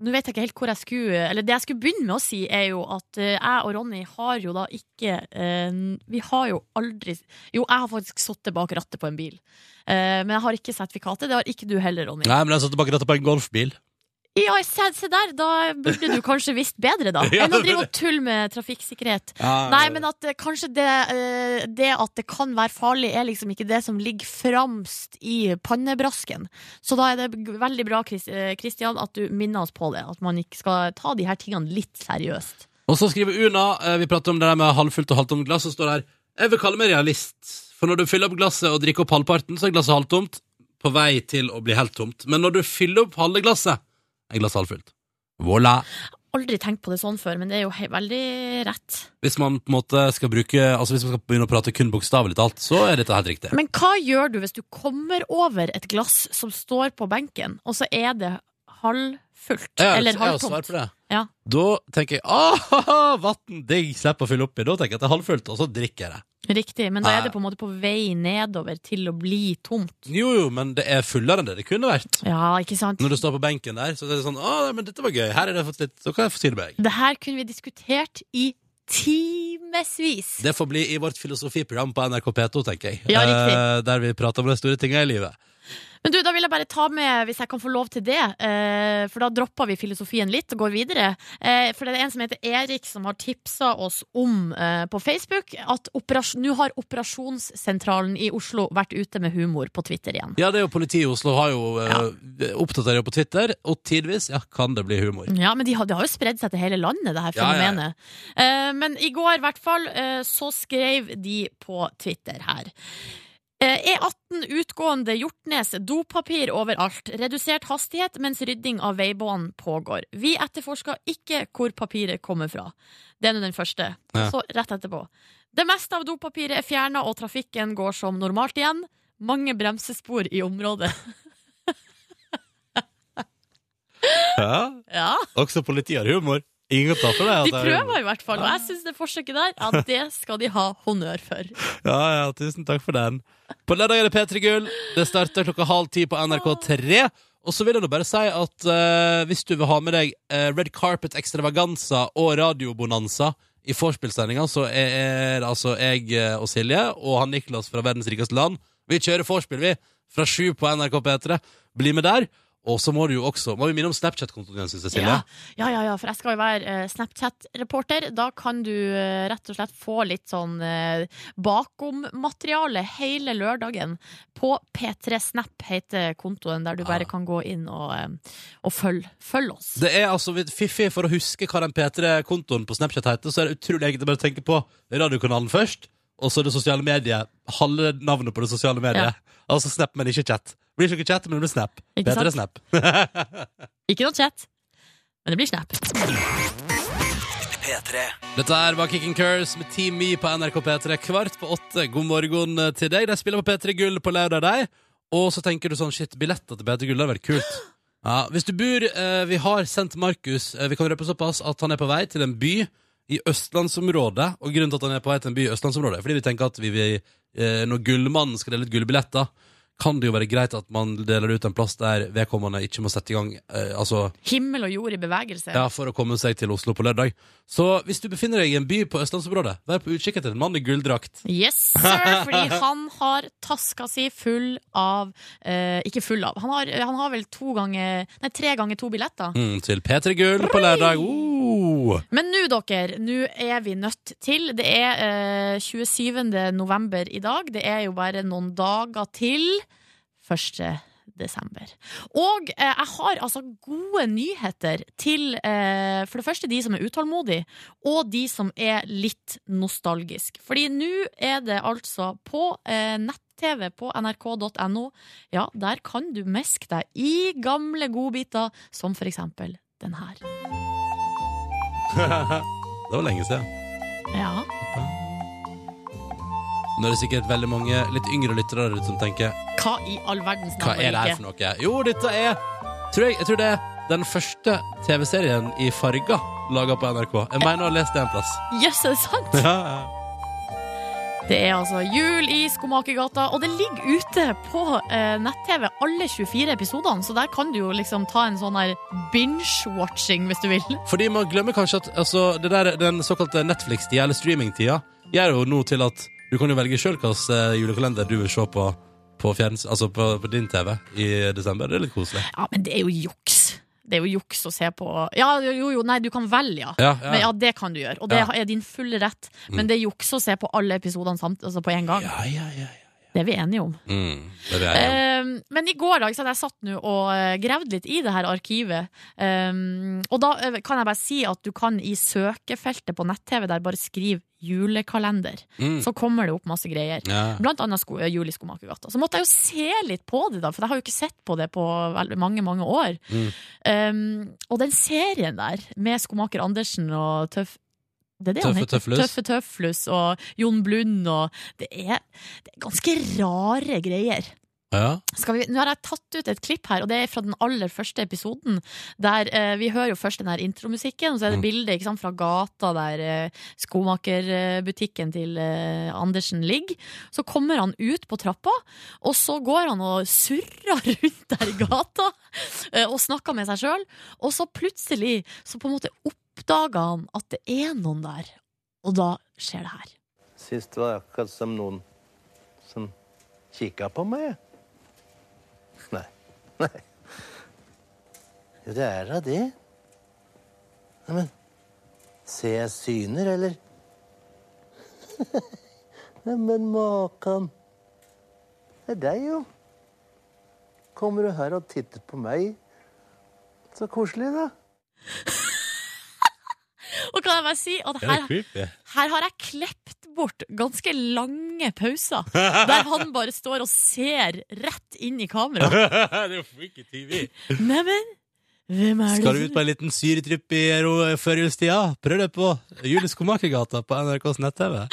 Nå vet jeg ikke helt hvor jeg skulle Eller det jeg skulle begynne med å si, er jo at eh, jeg og Ronny har jo da ikke eh, Vi har jo aldri Jo, jeg har faktisk sittet bak rattet på en bil. Men jeg har ikke sertifikatet. Det har ikke du heller, Ronny. Nei, men jeg har satt bak rattet på en golfbil. Ja, se, se der! Da burde du kanskje visst bedre, da. Enn å drive og tulle med trafikksikkerhet. Nei, men at eh, kanskje det, eh, det at det kan være farlig, er liksom ikke det som ligger framst i pannebrasken. Så da er det veldig bra, Chris- eh, at du minner oss på det. At man ikke skal ta de her tingene litt seriøst. Og så skriver Una, vi prater om det der med halvfullt og halvtomt glass, og står der Jeg vil kalle meg realist, for når du fyller opp glasset og drikker opp halvparten, så er glasset halvtomt, på vei til å bli helt tomt. Men når du fyller opp halve glasset, er glass halvfullt. Voilà. Aldri tenkt på det sånn før, men det er jo veldig rett. Hvis man på en måte skal bruke Altså hvis man skal begynne å prate kun bokstavelig talt, så er dette helt riktig. Men hva gjør du hvis du kommer over et glass som står på benken, og så er det halvfullt? Jeg eller halvtomt? Ja. Da tenker jeg ah, vann digg, slipper å fylle oppi. Da tenker jeg at det er halvfullt, og så drikker jeg det. Riktig, men da er det på en måte på vei nedover til å bli tomt. Jo, jo, men det er fullere enn det det kunne vært. Ja, ikke sant? Når du står på benken der, så er det sånn Å, men dette var gøy. Her er det fått litt Så kan jeg få si det her kunne vi diskutert i timevis. Det får bli i vårt filosofiprogram på NRK P2, tenker jeg. Ja, riktig. Eh, der vi prater om de store tingene i livet. Men du, da vil jeg bare ta med, hvis jeg kan få lov til det, eh, for da dropper vi filosofien litt og går videre. Eh, for det er en som heter Erik som har tipsa oss om eh, på Facebook at nå har operasjonssentralen i Oslo vært ute med humor på Twitter igjen. Ja, det er jo politiet i Oslo har jo eh, oppdaterer jo på Twitter, og tidvis ja, kan det bli humor. Ja, men det har, det har jo spredd seg til hele landet, det her Ja, ja, ja. fenomenet. Eh, men i går, i hvert fall, så skrev de på Twitter her. Eh, E18 utgående Hjortnes, dopapir overalt. Redusert hastighet mens rydding av veibanen pågår. Vi etterforsker ikke hvor papiret kommer fra. Det er nå den første. Ja. Så rett etterpå. Det meste av dopapiret er fjerna, og trafikken går som normalt igjen. Mange bremsespor i området. Ja, Ja, Også politiet har humor. Ingen tar for det. De prøver i hvert fall, og jeg syns det forsøket der, ja, det skal de ha honnør for. Ja, ja, tusen takk for den. På lørdag er det P3 Gull. Det starter klokka halv ti på NRK3. Og så vil jeg nå bare si at uh, hvis du vil ha med deg uh, Red Carpet Extravaganza og Radiobonanza i vorspiel-sendinga, så er, det altså jeg eh, og Silje og han Niklas fra Verdens rikeste land. Vi kjører vorspiel, vi. Fra sju på NRK P3. Bli med der. Og så må du jo også Må vi minne om Snapchat-kontoen din, Silje. Ja, ja, ja, ja, for jeg skal jo være eh, Snapchat-reporter. Da kan du eh, rett og slett få litt sånn eh, bakom-materiale hele lørdagen. På P3 Snap heter kontoen, der du bare kan gå inn og, og følge følg oss. Det er altså fiffig for å huske hva den P3-kontoen på Snapchat heter, så er det utrolig enkelt å bare tenke på radiokanalen først, og så det sosiale mediet. Halve navnet på det sosiale mediet. Altså Snap, men ikke chat. Blir ikke chat, men det blir Snap. Ikke P3 sant? Snap. Ikke noe chat, men det blir snap. P3. Dette her var Kicking Curse med Team Me på NRK P3 kvart på åtte. God morgen til deg. De spiller på P3 Gull på lørdag, de. Og så tenker du sånn, shit, billetter til P3 Gull hadde vært kult. Ja, hvis du bor eh, Vi har sendt Markus eh, Vi kan røpe såpass at han er på vei til en by i østlandsområdet. Og grunnen til at han er på vei til en by i østlandsområdet, er fordi vi tenker at vi vil eh, når Gullmannen skal dele ut gullbilletter, kan det jo være greit at man deler ut en plass der vedkommende ikke må sette i gang eh, altså, Himmel og jord i bevegelse. ja, for å komme seg til Oslo på lørdag. Så hvis du befinner deg i en by på østlandsområdet, vær på utkikk etter en mann i gulldrakt. Yes, sir, fordi han har taska si full av eh, Ikke full av. Han har, han har vel to ganger Nei, tre ganger to billetter. Mm, til P3 Gull på lørdag. Uh. Men nå, dere, nå er vi nødt til Det er eh, 27. november i dag. Det er jo bare noen dager til 1. desember. Og eh, jeg har altså gode nyheter til eh, for det første de som er utålmodige, og de som er litt nostalgiske. Fordi nå er det altså på eh, nett-TV på nrk.no. Ja, der kan du meske deg i gamle godbiter, som for eksempel den her. Det var lenge siden. Ja. Nå er det sikkert veldig mange litt yngre lyttere der ute som tenker Hva i all verdens Hva navn er det her for noe? Jo, dette er tror jeg, jeg tror det er den første TV-serien i farger laga på NRK. Jeg mener å ha lest det en plass. Jøss, er det sant? Ja, ja. Det er altså jul i Skomakergata, og det ligger ute på eh, nett-TV alle 24 episodene, så der kan du jo liksom ta en sånn her binge-watching hvis du vil. Fordi man glemmer kanskje at altså, det der, den såkalte Netflix-tida, eller streaming-tida, gjør jo nå til at du kan jo velge sjøl hvilken julekalender du vil se på på, fjerns, altså på, på din TV i desember. Det er litt koselig. Ja, men det er jo juks. Det er jo juks å se på Ja, jo, jo, nei, du kan velge, ja. Ja, Men ja, det kan du gjøre, og det Ja. er din fulle rett. Men det er juks å se på alle episodene samt, altså på en gang. ja, ja, ja, ja. Det er vi enige om. Mm, det vil enige om. Uh, men i går da, så jeg satt nå og eh, gravd litt i det her arkivet. Um, og da eh, kan jeg bare si at du kan i søkefeltet på nett-TV der bare skrive 'julekalender'. Mm. Så kommer det opp masse greier. Ja. Blant annet sko eh, Jul i Skomakergata. Så måtte jeg jo se litt på det, da, for jeg har jo ikke sett på det på mange mange år. Mm. Um, og den serien der, med Skomaker Andersen og Tøff det er det Tøffe heter. Tøfflus. Tøffe Tøfflus og Jon Blund og Det er, det er ganske rare greier. Ja. Vi, nå har jeg tatt ut et klipp her, og det er fra den aller første episoden. Der eh, Vi hører jo først den her intromusikken, og så er det Mm. bilde ikke sant, fra gata der eh, skomakerbutikken til eh, Andersen ligger. Så kommer han ut på trappa, og så går han og surrer rundt der i gata eh, og snakker med seg sjøl. Og så plutselig så på en måte oppdager han at det er noen der, og da skjer det her. Sist var det akkurat som noen som kikka på meg. Nei. Jo, det er da det. Neimen, ser jeg syner, eller? Neimen, makan. Det er deg, jo. Kommer du her og titter på meg? Så koselig, da. Og kan jeg bare si at er her, her har jeg klept bort ganske lange pauser. Der han bare står og ser rett inn i kamera. det er jo freaky TV. Neimen, hvem er det Skal du ut på en liten syretripp i førjulstida? Prøv det på Julie Skomakergata på NRKs nett-TV.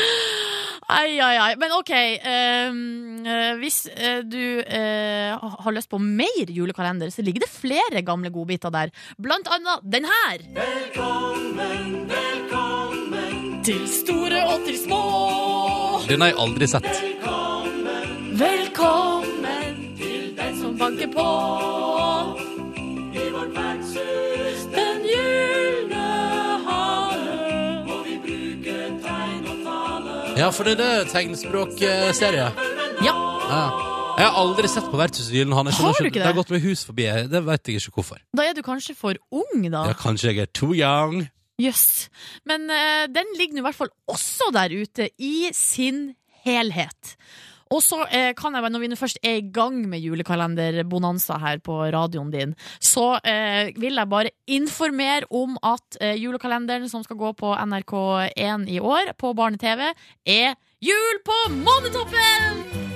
Ai, ai, ai. Men OK. ehm, eh, hvis eh, du eh, har lyst på mer julekalender, så ligger det flere gamle godbiter der. Blant annet den her. Velkommen, velkommen til store og til små. Den har jeg aldri sett. Velkommen, Velkommen til den som banker på. Ja, for det er det tegnspråkserie. Ja. Ja. Jeg har aldri sett på skjønner Har du ikke Det Det har gått med hus forbi. Det vet jeg ikke hvorfor. Da er du kanskje for ung, da. Ja, kanskje jeg er too young. Jøss. Men uh, den ligger nå i hvert fall også der ute, i sin helhet. Og så eh, kan jeg, når vi først er i gang med julekalenderbonanza her på radioen din, så eh, vil jeg bare informere om at eh, julekalenderen som skal gå på NRK1 i år, på barne-TV, er Jul på Månetoppen!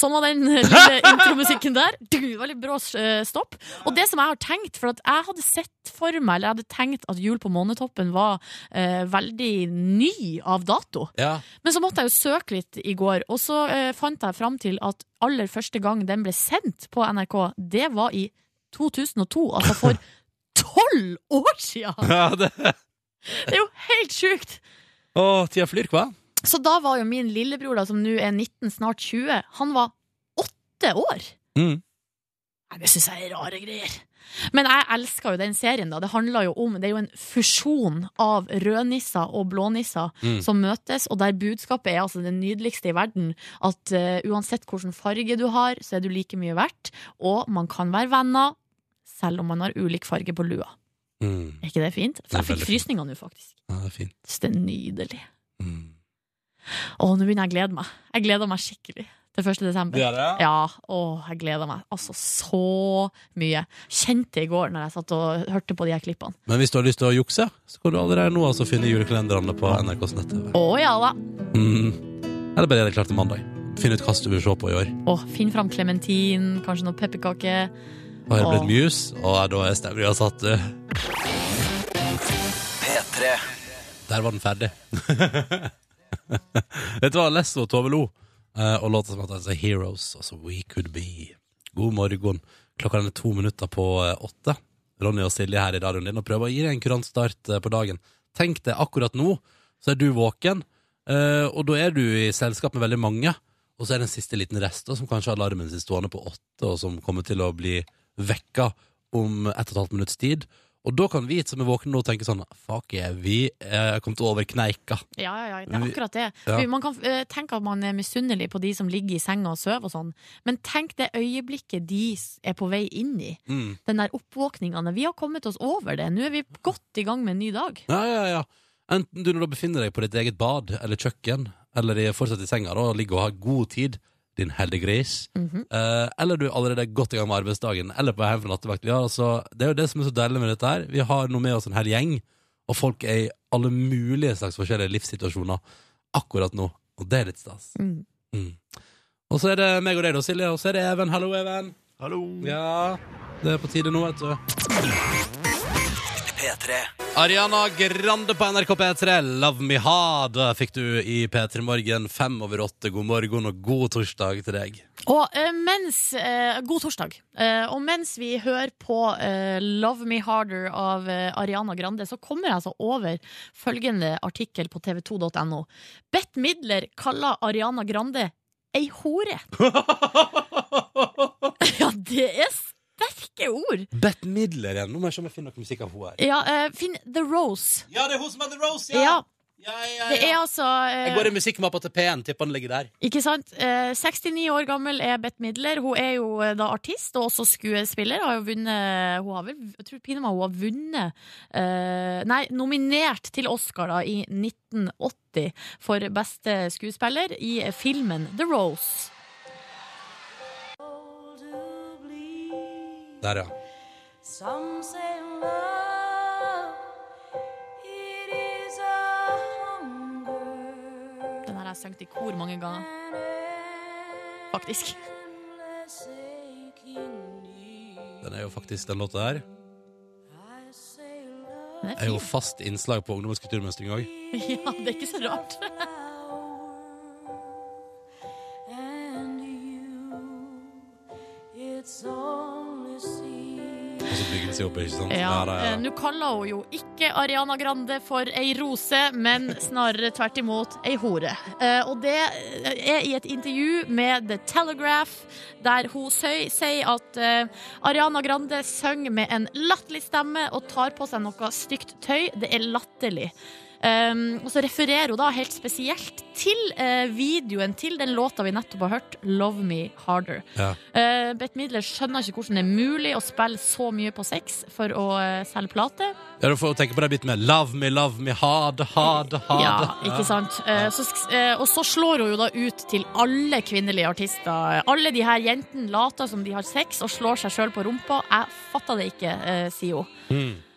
Sånn var den lille intromusikken der. Du, Veldig brå eh, stopp. Og det som jeg har tenkt, for at jeg hadde sett for meg, eller jeg hadde tenkt at Jul på månetoppen var eh, veldig ny av dato. Ja. Men så måtte jeg jo søke litt i går, og så eh, fant jeg fram til at aller første gang den ble sendt på NRK, det var i 2002, altså for tolv år siden! ja det... Det er jo helt sjukt! Å, tida flyr, hva? Så da var jo min lillebror, da, som nå er 19, snart 20, han var åtte år. Mm. Nei, det syns jeg er rare greier. Men jeg elska jo den serien. da Det handler jo om, det er jo en fusjon av rødnisser og blånisser Mm. som møtes, og der budskapet er altså det nydeligste i verden. At uh, uansett hvilken farge du har, så er du like mye verdt. Og man kan være venner selv om man har ulik farge på lua. Mm. Er ikke det fint? Er Jeg fikk frysninger nå, faktisk. Ja, det er fint. Så det er nydelig. Å, nå begynner jeg å glede meg. Jeg gleder meg skikkelig til 1. desember. Det er det? Ja, å, jeg gleder meg altså så mye. Kjente i går når jeg satt og hørte på de her klippene. Men hvis du har lyst til å jukse, så kan du allerede nå altså finne julekalenderne på NRKs nett-TV. Å ja da. Mm. Eller bare gjør det klart til mandag. Finn ut hva du vil se på i år. Å, finn fram klementin, kanskje noe pepperkake. Har det blitt mus? Og da er stemninga satt, du. P3. Der var den ferdig. Dette var Lesso og Tove Lo, eh, og låta som heter Heroes, altså We Could Be. God morgen. Klokka er to minutter på eh, åtte. Ronny og Silje her i radioen din og prøver å gi deg en kurant start eh, på dagen. Tenk deg akkurat nå, så er du våken, og da er du i selskap med veldig mange. Og så er det en siste liten rest som kanskje har alarmen sin stående på åtte, og som kommer til å bli vekka om ett og et halvt minutts tid. Og da kan vi som er våkne nå tenke sånn Fuck yeah, vi er kommet over kneika. Ja, ja, ja, det er akkurat det. Ja. Man kan eh, tenke at man er misunnelig på de som ligger i senga og sover og sånn, men tenk det øyeblikket de er på vei inn i. Mm. Den der oppvåkninga. Vi har kommet oss over det. Nå er vi godt i gang med en ny dag. Ja, ja, ja. Enten du når du befinner deg på ditt eget bad eller kjøkken, eller fortsatt i senga da, og ligger og har god tid, din heldiggris. gris, -hmm. eh, eller du er allerede godt i gang med arbeidsdagen, eller på vei hjem fra nattevakt. Vi har altså, det er jo det som er så deilig med dette her. Vi har nå med oss en hel gjeng, og folk er i alle mulige slags forskjellige livssituasjoner akkurat nå, og det er litt stas. Mm. Mm. Og så er det meg og deg da, Silje, og så er det Even. Hallo, Even. Hallo. Ja, det er på tide nå, vet du. P3. Ariana Grande på NRK P3, Love Me Hard, fikk du i P3 Morgen fem over åtte. God morgen og god torsdag til deg. Og eh, mens eh, God torsdag. Eh, og mens vi hører på eh, Love Me Harder av eh, Ariana Grande, så kommer jeg altså over følgende artikkel på tv2.no. Bett Midler kaller Ariana Grande ei hore. ja, det er sterke ord. Bett Midler igjen. Nå må jeg se om jeg finner noe musikk av henne her. Ja, eh, finn The Rose. Ja, det er hun som heter Rose, Ja, ja, ja, det er altså eh, Jeg går i musikkmappa til P1, tipper den ligger der. Ikke sant? Eh, 69 år gammel er Bette Midler. Hun er jo eh, da artist og også skuespiller. Har jo vunnet Hun har vel, jeg tror pinadø hun har vunnet eh, Nei, nominert til Oscar da i 1980 for beste skuespiller i filmen The Rose. Der, ja. Some say love, it is a hunger. Den her har jeg sunget i kor mange ganger, faktisk. Den er jo faktisk den låta her. Den Er jo fast innslag på Ungdommens kulturmønstring òg. Ja, det er ikke så rart. And you, it's only så bygger seg opp, ikke sant? Ja, Ja, ja, Nå kaller hun jo ikke Ariana Grande for ei rose, men snarere tvert imot ei hore. Eh, og det er i et intervju med The Telegraph, der hun sier at eh, Ariana Grande synger med en latterlig stemme og tar på seg noe stygt tøy. Det er latterlig. Um, og så refererer hun da helt spesielt til uh, videoen til den låta vi nettopp har hørt, 'Love Me Harder'. Ja. Uh, Bette Midler skjønner ikke hvordan det er mulig å spille så mye på sex for å uh, selge plate. Ja, du får tenke på den biten med 'love me, love me, hard, hard, hard'. Ja, ikke sant? Eh, så, eh, og så slår hun jo da ut til alle kvinnelige artister. Alle de her jentene later som de har sex og slår seg sjøl på rumpa. Jeg fatter det ikke, eh, sier hun. Mm.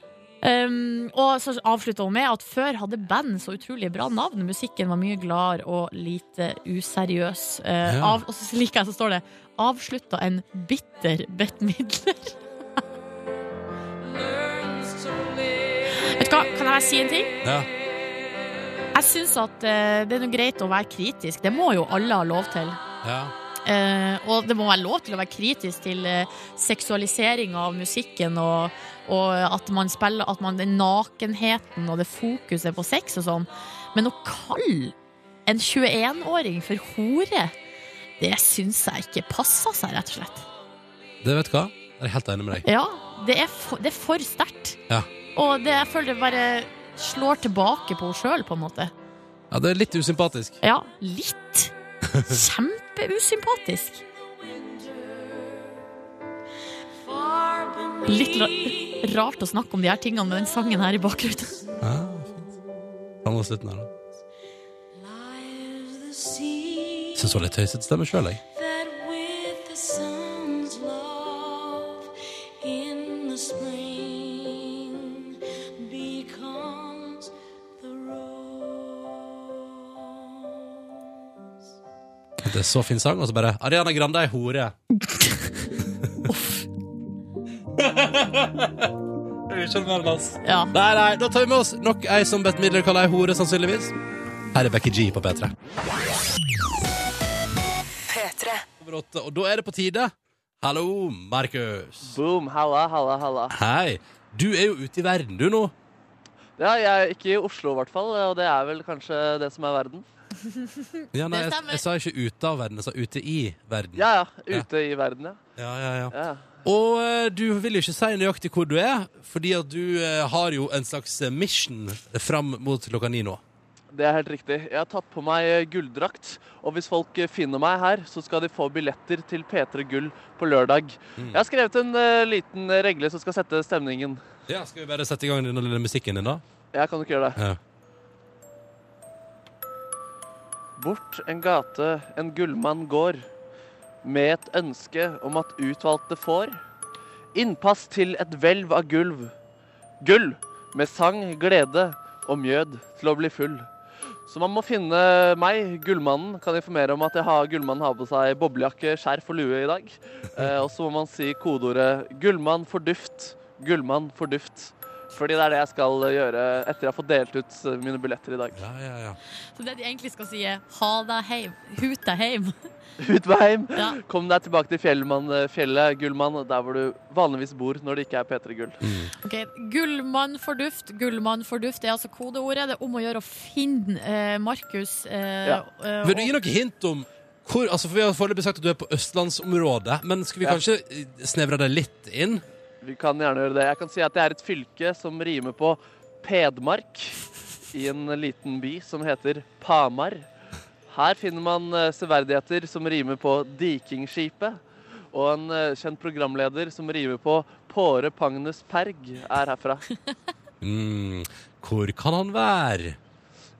Um, og så avslutta hun med at før hadde band så utrolig bra navn. Musikken var mye gladere og lite useriøs. Uh, Ja. av, og så liker jeg så står det 'avslutta en bitter Bette Midler'. Vet du hva, kan jeg si en ting? Ja. Jeg syns at uh, det er noe greit å være kritisk. Det må jo alle ha lov til. ja. Eh, og det må være lov til å være kritisk til eh, seksualisering av musikken og, og at man spiller At man den nakenheten og det fokuset på sex og sånn. Men å kalle en 21-åring for hore, det syns jeg ikke passer seg, rett og slett. Det vet du hva? Jeg er helt enig med deg. Ja, det er for, det er for sterkt. Ja. Og det, jeg føler det bare slår tilbake på henne sjøl, på en måte. Ja, det er litt usympatisk. Ja, litt. Kjempeusympatisk. Litt ra rart å snakke om de her tingene med den sangen her i bakgrunnen. Ja, med slutten her, da. Syns hun var litt høysete stemme sjøl, jeg. Det er så fin sang, og så bare Ariana Grande er hore. Skjønner oss. Ja. Nei, nei, da tar vi med oss nok ei som Bette Midler kaller ei hore, sannsynligvis. Her er Becky G på P3. P3. Over åtte, Og da er det på tide. Hallo, Markus. Boom, halla, halla, halla. Hei. Du er jo ute i verden, du nå. Ja, jeg er ikke i Oslo i hvert fall, og det er vel kanskje det som er verden. Ja, nei, jeg, jeg sa ikke ute av verden, jeg sa ute i verden. Ja, ja, ute i verden, ja. ja, ja, ja. ja. Og eh, du vil jo ikke si nøyaktig hvor du er, fordi at du eh, har jo en slags eh, mission fram mot klokka ni nå. Det er helt riktig. Jeg har tatt på meg eh, gulldrakt, og hvis folk eh, finner meg her, så skal de få billetter til P3 Gull på lørdag. Jeg har skrevet en eh, liten regle som skal sette stemningen. Ja, Skal vi bare sette i gang den lille musikken din, da? Jeg kan ikke gjøre det. Ja. Bort en gate en gullmann går, med et ønske om at utvalgte får. Innpass til et hvelv av gulv. Gull med sang, glede og mjød til å bli full. Så man må finne meg, gullmannen. Kan informere om at jeg har, gullmannen har på seg boblejakke, skjerf og lue i dag. Eh, og så må man si kodeordet 'gullmann for duft'. Gullmann for duft. Fordi det er det jeg skal gjøre etter jeg har fått delt ut eh, mine billetter i dag. Ja, ja, ja. Så det de egentlig skal si, er 'ha deg heim'. Hut deg heim. Ut med heim. Ja. Kom deg tilbake til Fjellmann, fjellet, Gullmann, der hvor du vanligvis bor når det ikke er P3 Gull. Ok, Gullmann for duft. Gullmann for duft er altså kodeordet. Det er om å gjøre å finne eh, Markus. Eh, Ja. eh, Vil du gi noe hint om hvor, altså for Vi har foreløpig sagt at du er på østlandsområdet, men skal vi Ja. kanskje eh, snevre det litt inn? Vi kan gjerne gjøre det. Jeg kan si at det er et fylke som rimer på Pedmark, i en liten by som heter Pamar. Her finner man eh, severdigheter som rimer på Dikingskipet. Og en eh, kjent programleder som rimer på Påre Pagnes Perg, er herfra. Mm, hvor kan han være?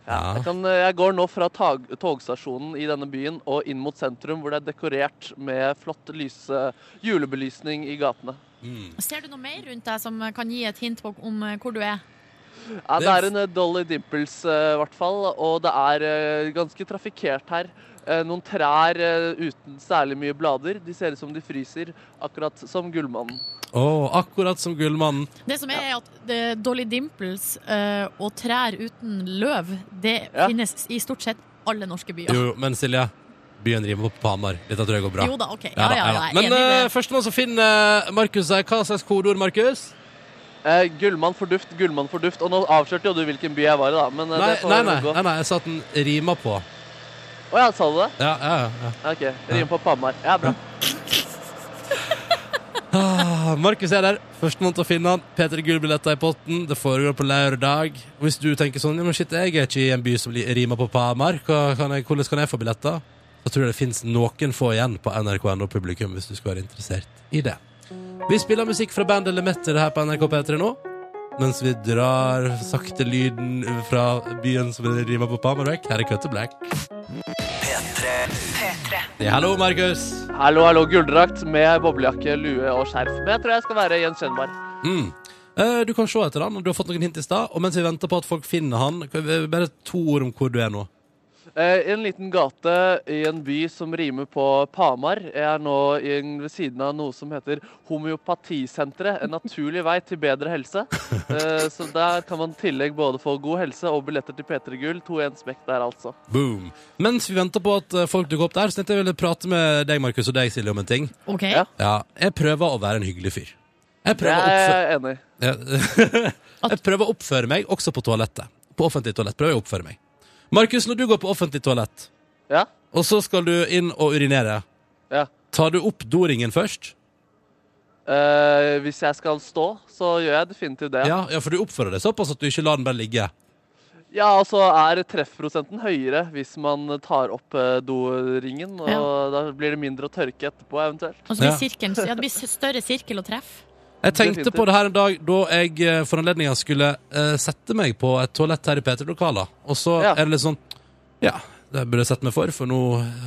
Ja, jeg, kan, eh, jeg går nå fra tog, togstasjonen i denne byen og inn mot sentrum, hvor det er dekorert med flott lyse julebelysning i gatene. Mm. Ser du noe mer rundt deg som kan gi et hint på om eh, hvor du er? Ja, det er en eh, Dolly Dimples i uh, hvert fall, og det er uh, ganske trafikkert her. Uh, noen trær eh, uten særlig mye blader. De ser ut som de fryser, akkurat som Gullmannen. Oh, akkurat som Gullmannen. Det som er, er at det, Dolly Dimples eh, og trær uten løv, det Ja. finnes i stort sett alle norske byer. Jo, men Silje, byen rimer på Hamar. Dette tror jeg går bra. Jo da, ok. Ja Ja, da, ja, ja da. Men uh, førstemann som finner Markus her, hva slags kodeord, Markus? Eh, gullmann for duft, gullmann for duft. Og nå avslørte jo du hvilken by jeg var i, da. Men eh, Nei, det får nei, nei, gå. nei, nei, jeg sa at den rimer på. Å ja, sa du det? Ja, ja, ja. OK. Rimer på Pamar. Ja, bra. Ah, Markus er der. Førstemann til å finne han. P3 Gull-billetter i potten. Det foregår på lørdag. Hvis du tenker sånn ja, men shit, jeg er ikke i en by som rimer på jeg, hvordan kan jeg få billetter? Så tror jeg det fins noen få igjen på NRK.no publikum hvis du skulle være interessert i det. Vi spiller musikk fra bandet Lemetter her på NRK P3 nå. Mens vi drar sakte lyden fra byen som rimer på Hamar. Her er Cut to Black. Ja, hallo, Markus. Hallo, hallo. Gulldrakt med boblejakke, lue og skjerf. Men jeg tror jeg skal være gjenkjennbar. Mm. Eh, Du kan se etter han, og du har fått noen hint i stad. Og mens vi venter på at folk finner han, bare to ord om hvor du er nå. Eh, I en liten gate i en by som rimer på Pamar. Jeg er nå ved siden av noe som heter Homeopatisenteret. En naturlig vei til bedre helse. Eh, så der kan man i tillegg både få god helse og billetter til P3 Gull. To i en smekk der, altså. Boom. Mens vi venter på at eh, folk dukker opp der, så tenkte jeg ville prate med deg, Markus, og deg, Silje, om en ting. Ok. Ja. Ja, jeg prøver å være en hyggelig fyr. Jeg prøver, jeg, oppføre, jeg enig jeg prøver å oppføre meg også på toalettet. På offentlig toalett prøver jeg å oppføre meg. Markus, når du går på offentlig toalett, Ja? og så skal du inn og urinere, Ja. tar du opp doringen først? Eh, hvis jeg skal stå, så gjør jeg definitivt det. Ja, ja, for du oppfører deg såpass at du ikke lar den bare ligge. Ja, og så er treffprosenten høyere hvis man tar opp eh, doringen. Og Ja. da blir det mindre å tørke etterpå, eventuelt. Og så blir Ja. sirkelen, ja, det blir s- større sirkel å treffe. Jeg tenkte på det her en dag da jeg eh, for anledninga skulle uh, sette meg på et toalett her i P3-lokaler. Og så Ja. er det litt sånn Ja, det burde jeg sette meg for, for nå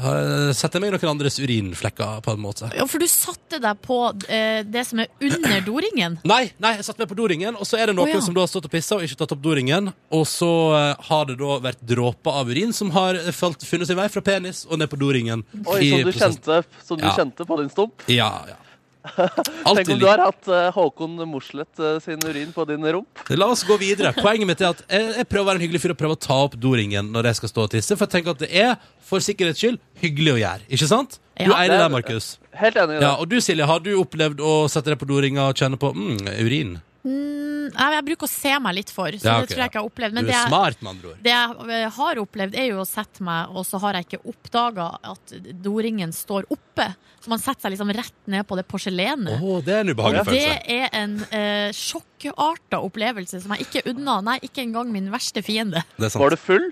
har setter jeg meg i noen andres urinflekker, på en måte. Ja, for du satte deg på uh, det som er under doringen. Nei, nei, jeg satte meg på doringen, og så er det noen oh, ja. som da har stått og pissa og ikke tatt opp doringen. Og så uh, har det da vært dråper av urin som har falt, funnet sin vei fra penis og ned på doringen. Oi, i som du, kjente, som du Ja. kjente på din stump? Ja, ja. Tenk om du har hatt eh, Håkon Mosleth eh, sin urin på din rump. La oss gå videre. Poenget mitt er at jeg, jeg prøver å være en hyggelig fyr og prøver å ta opp doringen når jeg skal stå og tisse. For jeg tenker at det er, for sikkerhets skyld, hyggelig å gjøre. Ikke sant? Du Ja. er det der, Markus? Helt enig i det. Ja, og du, Silje, har du opplevd å sette deg på doringa og kjenne på mm, urin? Mm, jeg, bruker å se meg litt for, så Ja, det tror jeg ikke jeg har opplevd. Men du det er jeg, smart, med andre ord. det jeg eh, har opplevd, er jo å sette meg, og så har jeg ikke oppdaga at doringen står oppe. Så man setter seg liksom rett ned på det porselenet. Oh, det er en ubehagelig Og det er en eh, sjokkarta opplevelse som jeg ikke unna. Nei, ikke engang min verste fiende. Det er sant. Var du full?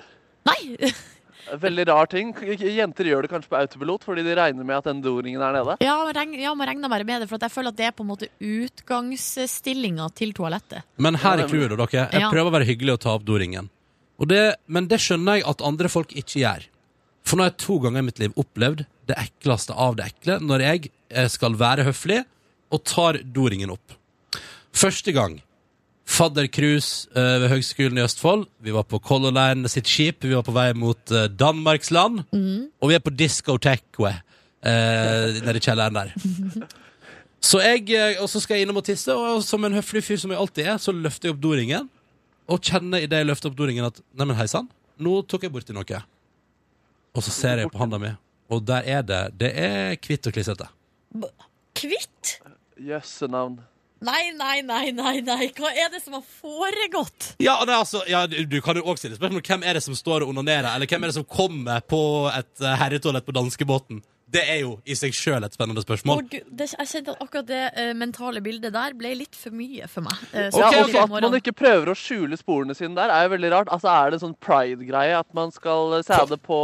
Nei! Veldig rar ting. Jenter gjør det kanskje på autopilot fordi de regner med at den doringen er nede. Ja, man regner, ja, man regner bare med det, for at jeg føler at det er på en måte utgangsstillinga til toalettet. Men her er crewet, da, dere. Jeg prøver å være hyggelig og ta opp doringen. Og det, men det skjønner jeg at andre folk ikke gjør. For nå har jeg to ganger i mitt liv opplevd det ekleste av det ekle når jeg eh, skal være høflig og tar doringen opp. Første gang faddercruise eh, ved Høgskolen i Østfold. Vi var på Color Line sitt skip. Vi var på vei mot eh, Danmarksland. Og vi er på Discoteque eh, nede i kjelleren der. Så jeg, eh, og så skal jeg innom og tisse, og som en høflig fyr som jeg alltid er, så løfter jeg opp doringen. Og kjenner idet jeg løfter opp doringen at Neimen, hei sann, nå tok jeg borti noe. Og så ser jeg på handa mi, og der er det Det er hvitt og klissete. Kvitt? Jøsse navn. Nei, nei, nei, nei, nei. Hva er det som har foregått? Ja, det er altså, ja, du, du kan jo også stille spørsmål hvem er det som står og onanerer, eller hvem er det som kommer på et uh, herretoalett på danskebåten. Det er jo i seg sjøl et spennende Å, spørsmål. Gud, det, jeg kjente at akkurat det uh, mentale bildet der ble litt for mye for meg. Uh, okay, Ok, ja, At man ikke prøver å skjule sporene sine der, er jo veldig rart. Altså, Er det en sånn pride-greie at man skal sæde på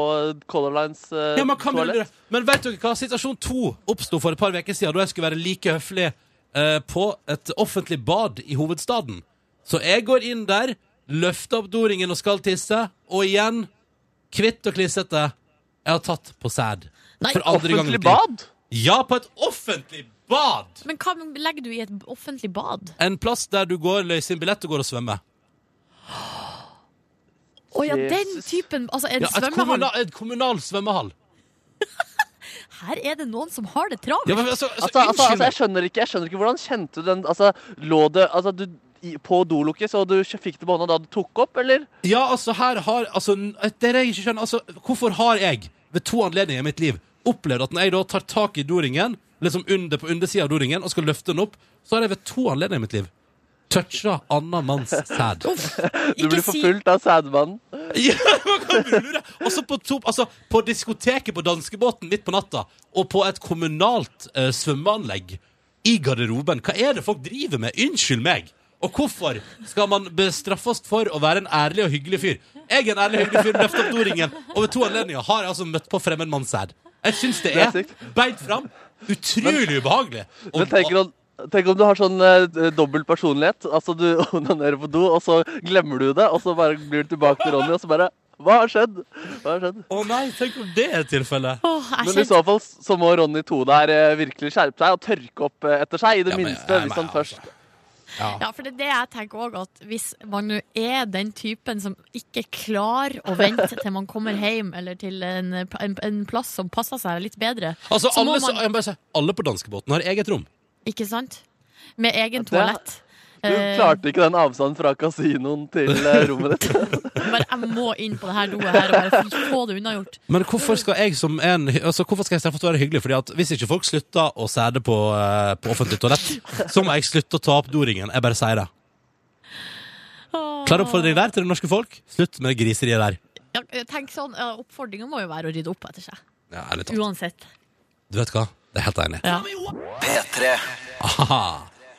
Color Lines uh, Ja, man kan toalett? Men vet dere hva? Situasjon to oppsto for et par uker siden, da jeg skulle være like høflig eh, på et offentlig bad i hovedstaden. Så jeg går inn der, løfter opp doringen og skal tisse, og igjen, kvitt og klissete, jeg har tatt på sæd. Nei, For andre gang i Offentlig mitt liv. bad? Ja, på et offentlig bad! Men hva legger du i et offentlig bad? En plass der du går, løser inn billett og går og svømmer. Å ja, den Jesus. typen Altså, en Ja, et svømmehall? kommunal, et kommunal svømmehall. Her er det noen som har det travelt. Ja, men altså, altså, Altså, altså, altså, jeg skjønner ikke Jeg skjønner ikke hvordan kjente du den Altså, lå det altså, du, i, på dolokket, så du fikk det på hånda da du tok opp, eller? Ja, altså, her har altså, Det er det jeg ikke skjønner. Altså, hvorfor har jeg ved to anledninger i mitt liv opplevd at når jeg da tar tak i doringen, liksom under, på undersida av doringen, og skal løfte den opp, så har jeg ved to anledninger i mitt liv toucha annen manns sæd. Du blir forfulgt av sædmannen. Ja, man kan jo lure. På, to, altså, på diskoteket på danskebåten midt på natta, og på et kommunalt uh, svømmeanlegg i garderoben. Hva er det folk driver med? Unnskyld meg. Og hvorfor skal man bestraffes for å være en ærlig og hyggelig fyr? Jeg er en ærlig og hyggelig fyr, løft opp doringen, og ved to anledninger har jeg altså møtt på fremmedmannssæd. Jeg syns det Det er er beint fram. Utrolig ubehagelig. Og- Men tenker om, tenk om du har sånn eh, dobbel personlighet. Altså, du onanerer på do, og så glemmer du det, og så bare blir du tilbake til Ronny, og så bare Hva har skjedd? Hva har skjedd? Å nei, tenk om det er tilfellet. Åh, jeg Men i så fall så må Ronny 2 der eh, virkelig skjerpe seg og tørke opp eh, etter seg, i det Ja, men- minste, ja, hvis han først Ja, for det er det jeg tenker også, at hvis man nå er den typen som ikke klarer å vente til man kommer hjem, eller til en, en, en plass som passer seg litt bedre, Altså, så må alle, så, man jeg må bare si, alle på danskebåten har eget rom. Ikke sant? Med egen det- toalett. Du Eh, klarte ikke den avstanden fra kasinoen til eh, rommet ditt. bare, jeg må inn på det her doet her og bare få det unnagjort. Men hvorfor skal jeg som en altså, Hvorfor skal jeg straffes for å være hyggelig? Fordi at Hvis ikke folk slutter å sæde på, eh, på offentlig toalett, så må jeg slutte å ta opp doringen. Jeg bare sier det. Klar oppfordring der til det norske folk. Slutt med griseriet der. Ja, tenk sånn, Oppfordringa må jo være å rydde opp etter seg. Ja. Uansett. Du vet hva? Det er helt enig. Ja. P3. Aha.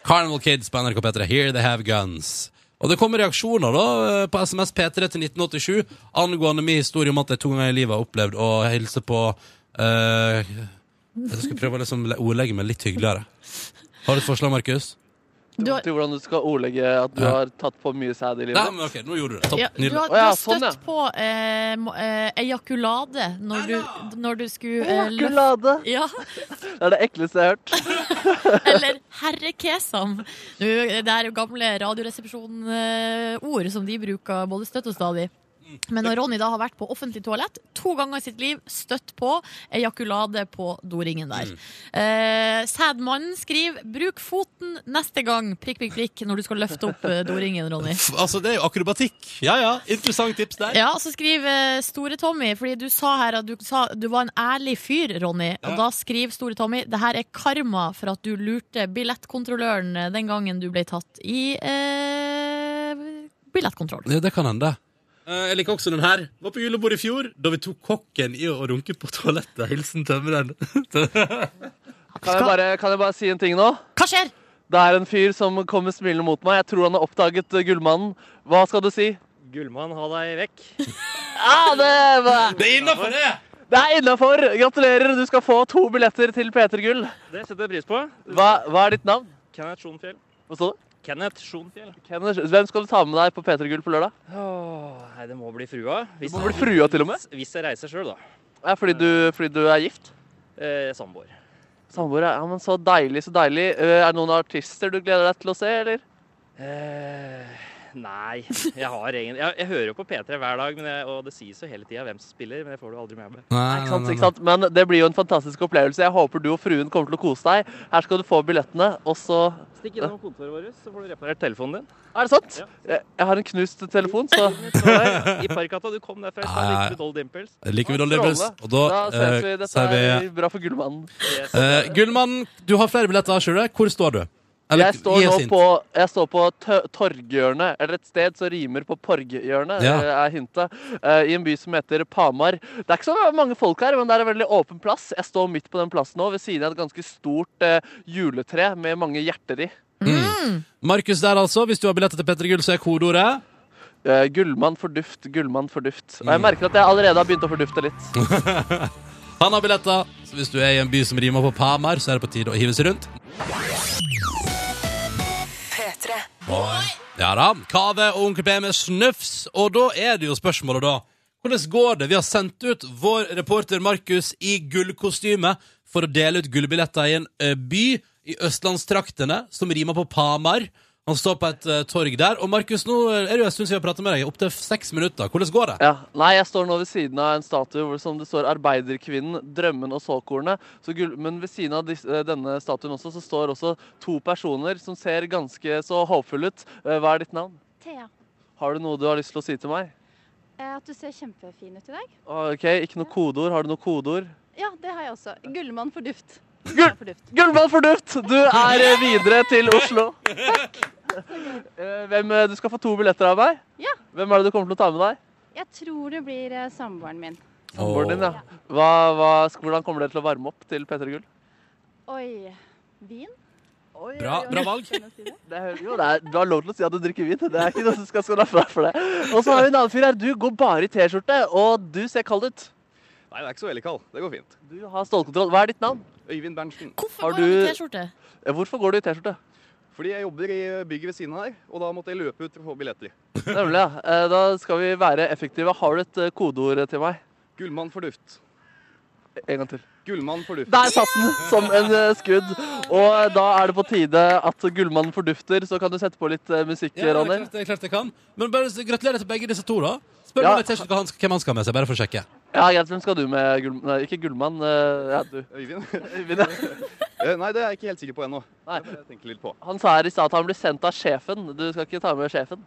Carnival Kids på NRK P3. Here they have guns. Og det kommer reaksjoner da eh, på SMS P3 til 1987 angående min historie om at jeg to ganger i livet har opplevd å hilse på uh, Jeg skal prøve å liksom ordlegge meg litt hyggeligere. Har du et forslag, Markus? Du har, Til hvordan du skal ordlegge at du Ja. har tatt på mye sæd i livet. Nei, men ok, nå gjorde du det. Topp. ja, du har, du har sånn, støtt ja. på eh, eh, ejakulade når du, når du skulle eh, Ejakulade! ja, Det er det ekleste jeg har hørt. Eller herrekesam. Det er jo gamle radioresepsjonord som de bruker både støtt og stadig. Men når Ronny da har vært på offentlig toalett to ganger i sitt liv, støtt på ejakulade på doringen der. Eh, Sædmannen skriver 'bruk foten neste gang', prikk, prikk, prikk, når du skal løfte opp eh, doringen, Ronny. Altså, det er jo akrobatikk. Ja, ja. Interessant tips der. Ja, så skriver eh, Store-Tommy, fordi du sa her at du, sa, du var en ærlig fyr, Ronny. Og da skriver Store-Tommy det her er karma for at du lurte billettkontrolløren eh, den gangen du ble tatt i eh, billettkontroll. Ja, det kan hende. Eh, jeg liker også den her. Var på julebord i fjor, da vi tok kokken i å runke på toalettet. Hilsen tømreren. Kan jeg, bare, kan jeg bare si en ting nå? Hva skjer? Det er en fyr som kommer smilende mot meg. Jeg tror han har oppdaget eh, Gullmannen. Hva skal du si? Gullmann, ha deg vekk. Ja, det, var- det er innafor, det! det er innafor! Gratulerer, du skal få to billetter til P3 Gull. Det setter jeg pris på. Hva, hva er ditt navn? Kenneth Sjonfjell. Hva står det? Kenneth Sjonfjell. Kenneth, Hvem skal du ta med deg på P3 Gull på lørdag? Åh, nei, det må bli frua. Hvis, Det må bli frua til og med? Hvis jeg reiser sjøl, da. Ja, fordi, du, fordi du er gift? Eh, Samboer. Samboer, ja. Men så deilig, så deilig. Eh, Er det noen artister du gleder deg til å se, eller? Eh, nei, jeg har egen jeg, jeg hører jo på P3 hver dag, men jeg, og det sies jo hele tida hvem som spiller, men det får du aldri med meg. Nei, Ikke sant, ikke sant? Men det blir jo en fantastisk opplevelse. Jeg håper du og fruen kommer til å kose deg. Her skal du få billettene, og så Stikk innom kontoret vårt, så får du reparert telefonen din. Er det sant? Ja. Jeg, jeg har en knust telefon, så I Parkata, du kom derfra først Ja, ja, likte du Dimples. Liker vi Dolly Dimples? Og da, Da ses vi. eh, Dette er bra for Gullmannen. Yes. eh, Gullmann, du har flere billetter, skjønner du? Hvor står du? Eller, Jeg står nå på, jeg står på torghjørnet, eller et sted som rimer på porghjørnet, Ja. er hintet, Uh, i en by som heter Pamar. Det er ikke så mange folk her, men det er en veldig åpen plass. Jeg står midt på den plassen nå, ved siden av et ganske stort uh, juletre med mange hjerter i. Markus der, altså. Hvis du har billetter til Petter Gull, så er kodeordet uh, gullmann for duft, gullmann for duft. Og Mm. jeg merker at jeg allerede har begynt å fordufte litt. Han har billetter. Så hvis du er i en by som rimer på Pamar, så er det på tide å hive seg rundt. P3. Ja da. Kave og Onkel P med snufs. Og da er det jo spørsmålet, da. Hvordan går det? Vi har sendt ut vår reporter Markus i gullkostyme for å dele ut gullbilletter i en by i østlandstraktene som rimer på Pamar. Han står på et eh, torg der. Og Markus, nå er det jo en stund siden vi har pratet med deg. Opptil seks minutter. Hvordan går det? Ja, Nei, jeg står nå ved siden av en statue hvor som det står 'Arbeiderkvinnen, drømmen og såkornet'. Så Men ved siden av dis- eh, denne statuen også, så står også to personer som ser ganske så håpfulle ut. Eh, Hva er ditt navn? Thea, Har du noe du har lyst til å si til meg? eh, at du ser kjempefin ut i dag. Ok, Ikke noe kodeord. Har du noe kodeord? Ja, det har jeg også. Gullmann for duft. Gull Gullmann for duft! Du er eh, videre til Oslo. Takk. Hvem, eh, du skal få to billetter av meg. Ja. Hvem er det du kommer til å ta med deg? Jeg tror det blir eh, samboeren min. Samboeren din, ja. Hva, hva, hvordan kommer dere til å varme opp til P3 Gull? Oi, vin? Oi, Bra, oi, oi. bra valg. Si det? Det er, jo, det er, du har lov til å si at du drikker vin. Det er ikke noe som skal skåle fra for det. Og så har vi en annen fyr her. Du går bare i T-skjorte, og du ser kald ut. Nei, det er ikke så veldig kald. Det går fint. Du har stålkontroll. Hva er ditt navn? Øyvind Berntsen. Hvorfor Har går du i T-skjorte? Hvorfor går du i T-skjorte? Fordi jeg jobber i bygget ved siden her, og da måtte jeg løpe ut for å få billetter. Nemlig, ja. Eh, Da skal vi være effektive. Har du et eh, kodeord til meg? Gullmann for duft. En gang til. Gullmann for duft. Der satt den som en eh, skudd. Og da er det på tide at gullmannen fordufter, så kan du sette på litt musikk, Ja, Ronny. klart, det klart jeg kan. Men bare gratulerer til begge disse to, da. Spør Ja. om jeg hva han- hvem han skal ha med seg, bare for å sjekke. Ja, greit. Hvem skal du med? Gull... Nei, ikke gullmann. eh, Ja, du. Øyvind? Øyvind, ja. Eh, Nei, det er jeg ikke helt sikker på ennå. Han sa her i stad at han blir sendt av sjefen. Du skal ikke ta med sjefen?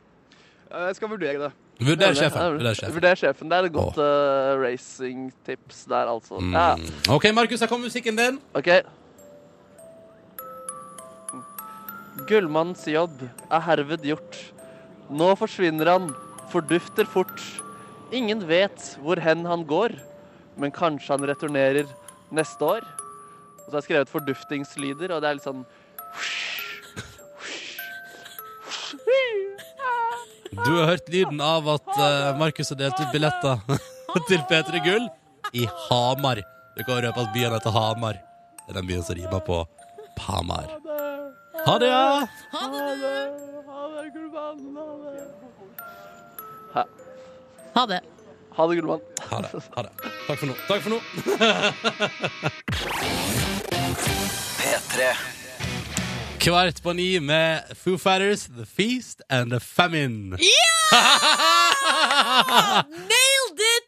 Eh, Jeg skal vurdere det. Vurder sjefen. Vurder sjefen. Vurder sjefen. Det er et godt uh, racingtips der, altså. Mm. Ja, OK, Markus, her kommer musikken din. OK. Gullmannens jobb er herved gjort. Nå forsvinner han, fordufter fort. Ingen vet hvor hen han går, men kanskje han returnerer neste år. Og så har jeg skrevet forduftingslyder, og det er litt sånn Du har hørt lyden av at uh, Markus har delt ut billetter til P3 Gull i Hamar. Du kan røpe at byen heter Hamar. Det er den byen som rimer på Hamar. Ha det, ja! Ha det, ha det, Gullmann. Ha det. Ha det. Ha det, Gullmann. Ha det. Ha det. Takk for nå. Takk for nå. P3. Kvart på ni med Foo Fighters, The Feast and The Famine. Ja!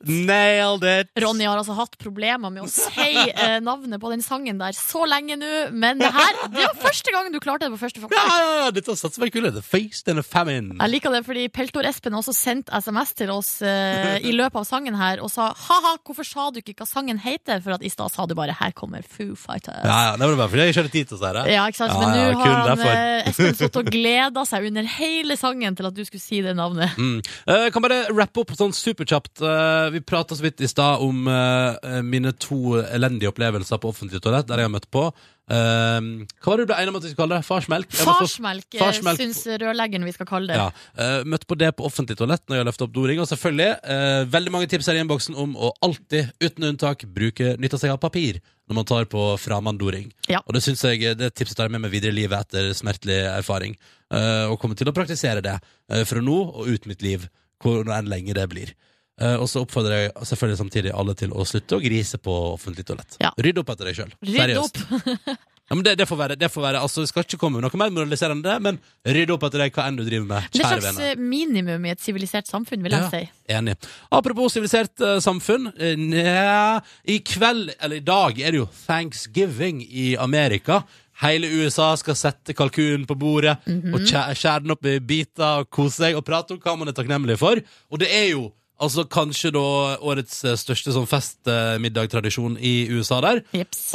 Nailed it! Ronny har altså hatt problemer med å si eh, navnet på den sangen der så lenge nå, men det her Det var første gangen du klarte det på første Ja, forsøk. ja, ja, dette satser veldig kule. The Feast and The Famine. Jeg liker det fordi Peltor-Espen har også sendt SMS til oss eh, i løpet av sangen her og sa ha-ha, hvorfor sa du ikke hva sangen heter? For at i stad sa du bare 'her kommer Foo Fighters'. Ja, ja, det var bare fordi jeg ikke hadde tid til å si det. Ja, ikke sant? Ja, Men ja, nå ja, har han, eh, Espen stått og gleda seg under hele sangen til at du skulle si det navnet. Mm. Eh, kan bare rappe opp sånn superkjapt. Eh, Vi prata så vidt i stad om eh, mine to elendige opplevelser på offentlig toalett, der jeg har møtt på. Eh, hva var det du ble enig om at vi skulle kalle det? Farsmelk? Jeg Farsmelk, eh, Farsmelk. syns rørleggeren vi skal kalle det. Ja, eh, Møtt på det på offentlig toalett når jeg har løfta opp doring. Og selvfølgelig, eh, veldig mange tips her i innboksen om å alltid, uten unntak, bruke nytte seg av papir når man tar på framanddoring. Ja. Og det synes jeg, det tipset tar jeg med meg videre i livet etter smertelig erfaring. eh, og kommer til å praktisere det eh, fra nå og ut mitt liv, hvor enn lenge det blir. Eh, og så oppfordrer jeg selvfølgelig samtidig alle til å slutte å grise på offentlig toalett. Ja. Rydd opp etter deg sjøl. Seriøst. Ja, men det, det, får være, det får være, altså Vi skal ikke komme noe mer moraliserende enn det, men rydd opp etter deg hva enn du driver med. Det er et slags venner. eh, minimum i et sivilisert samfunn, vil jeg Ja. si. Enig. Apropos sivilisert uh, samfunn. Nja, I kveld, eller i dag, er det jo thanksgiving i Amerika. Hele USA skal sette kalkunen på bordet og skjæ- skjære den opp i biter og kose seg og prate om hva man er takknemlig for. Og det er jo altså kanskje da årets eh, største sånn festmiddagtradisjon i USA der.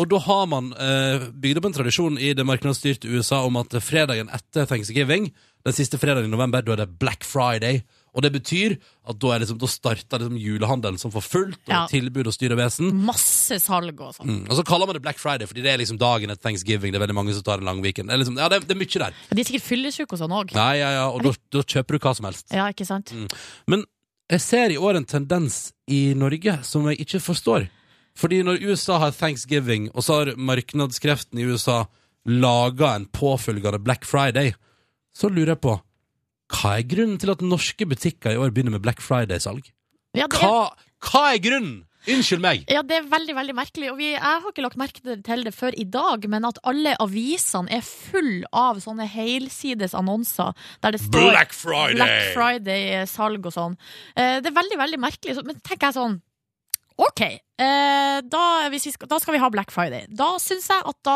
Og da har man eh, bygd opp en tradisjon i det markedsstyrte USA om at fredagen etter thanksgiving, den siste fredagen i november, da er det Black Friday. Og det betyr at da, liksom, da starter liksom julehandelen som for fullt, og Ja. tilbud og styr og vesen. Masse salg og sånn. Mm. Og så kaller man det Black Friday, fordi det er liksom dagen etter thanksgiving. Det er veldig mange som tar en lang weekend. Det er, liksom, ja, det er, det er mye der. De er sikkert fyllesyke og sånn òg. Ja, ja, ja, og da, da kjøper du hva som helst. Ja, ikke sant? Mm. Men jeg ser i år en tendens i Norge som jeg ikke forstår. Fordi når USA har thanksgiving, og så har markedskreftene i USA laga en påfølgende Black Friday, så lurer jeg på hva er grunnen til at norske butikker i år begynner med Black Friday-salg? Ja, er- hva, hva er grunnen? Unnskyld meg. Ja, det er veldig, veldig merkelig. Og vi, jeg har ikke lagt merke til det før i dag, men at alle avisene er full av sånne helsides annonser der det står Black Friday! Black Friday-salg og sånn. Eh, Det er veldig, veldig merkelig. Men tenker jeg sånn OK, eh, da, hvis vi skal, da skal vi ha Black Friday. Da syns jeg at da,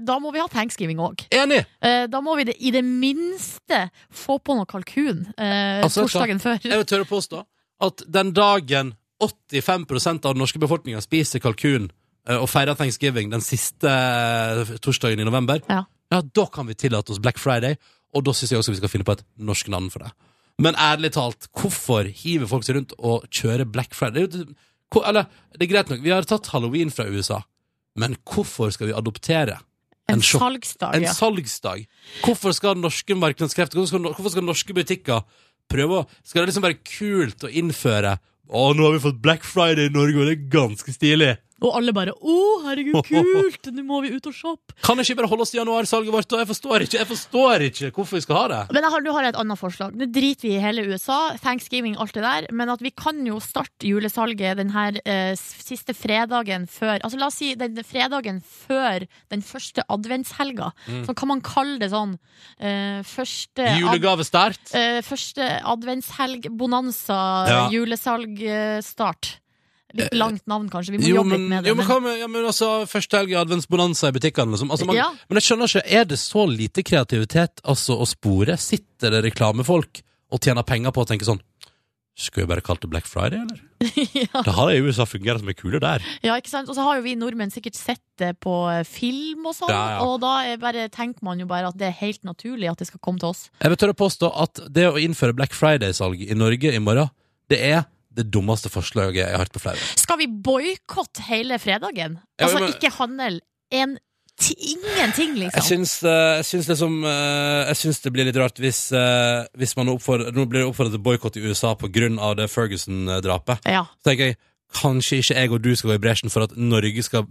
da må vi ha thanksgiving òg. Enig! Da må vi det, i det minste få på noe kalkun eh, Altså, torsdagen før. Jeg vil tørre å påstå at den dagen 85% av den norske befolkninga spiser kalkun eh, og feirer thanksgiving den siste eh, torsdagen i november, Ja. da kan vi tillate oss Black Friday, og da syns jeg også vi skal finne på et norsk navn for det. Men ærlig talt, hvorfor hiver folk seg rundt og kjører Black Friday? Er Eller, det er greit nok, vi har tatt halloween fra USA, men hvorfor skal vi adoptere En en salgsdag, En ja. salgsdag. Hvorfor skal norske markedskrefter hvorfor skal norske butikker prøve å Skal det liksom være kult å innføre Å, nå har vi fått Black Friday i Norge, og det er ganske stilig. Og alle bare 'Å, herregud, kult! Nå må vi ut og shoppe'. Kan ikke bare holde oss til januarsalget vårt? Jeg forstår ikke jeg forstår ikke hvorfor vi skal ha det. Men jeg har, nå har jeg et annet forslag. Nå driter vi i hele USA, thanksgiving, alt det der. Men at vi kan jo starte julesalget den her eh, siste fredagen før Altså la oss si den fredagen før den første adventshelga. Mm. Så kan man kalle det sånn eh, første ad- Julegavestart. eh, første adventshelg, bonanza, Ja. julesalgstart. Litt langt navn, kanskje. Vi må Jo, jobbe men, litt med det. jo, men, men- hva med, ja, men altså, Første helg i adventsbonanza i butikkene. Liksom. Altså, man, Ja. Men jeg skjønner ikke, er det så lite kreativitet altså, å spore? Sitter det reklamefolk og tjener penger på å tenke sånn Skulle jeg bare kalt det Black Friday, eller? ja. Det har i USA fungert som en kule der. Ja, ikke sant? Og så har jo vi nordmenn sikkert sett det på eh, film og sånn, Ja, ja. og da er bare, tenker man jo bare at det er helt naturlig at det skal komme til oss. Jeg vil tørre påstå at det å innføre Black Friday-salg i Norge i morgen, det er det dummeste forslaget jeg har hørt på flere. Skal vi boikotte hele fredagen? Ja, Altså men- ikke handel. En Ingenting, ingenting, Jeg liksom. syns, eh, jeg syns liksom eh, Jeg syns det blir litt rart hvis, eh, hvis man oppfordrer, Nå blir det oppfordret til boikott i USA av det Ferguson-drapet. Ja. Så tenker jeg kanskje ikke jeg og du skal gå i bresjen for at Norge skal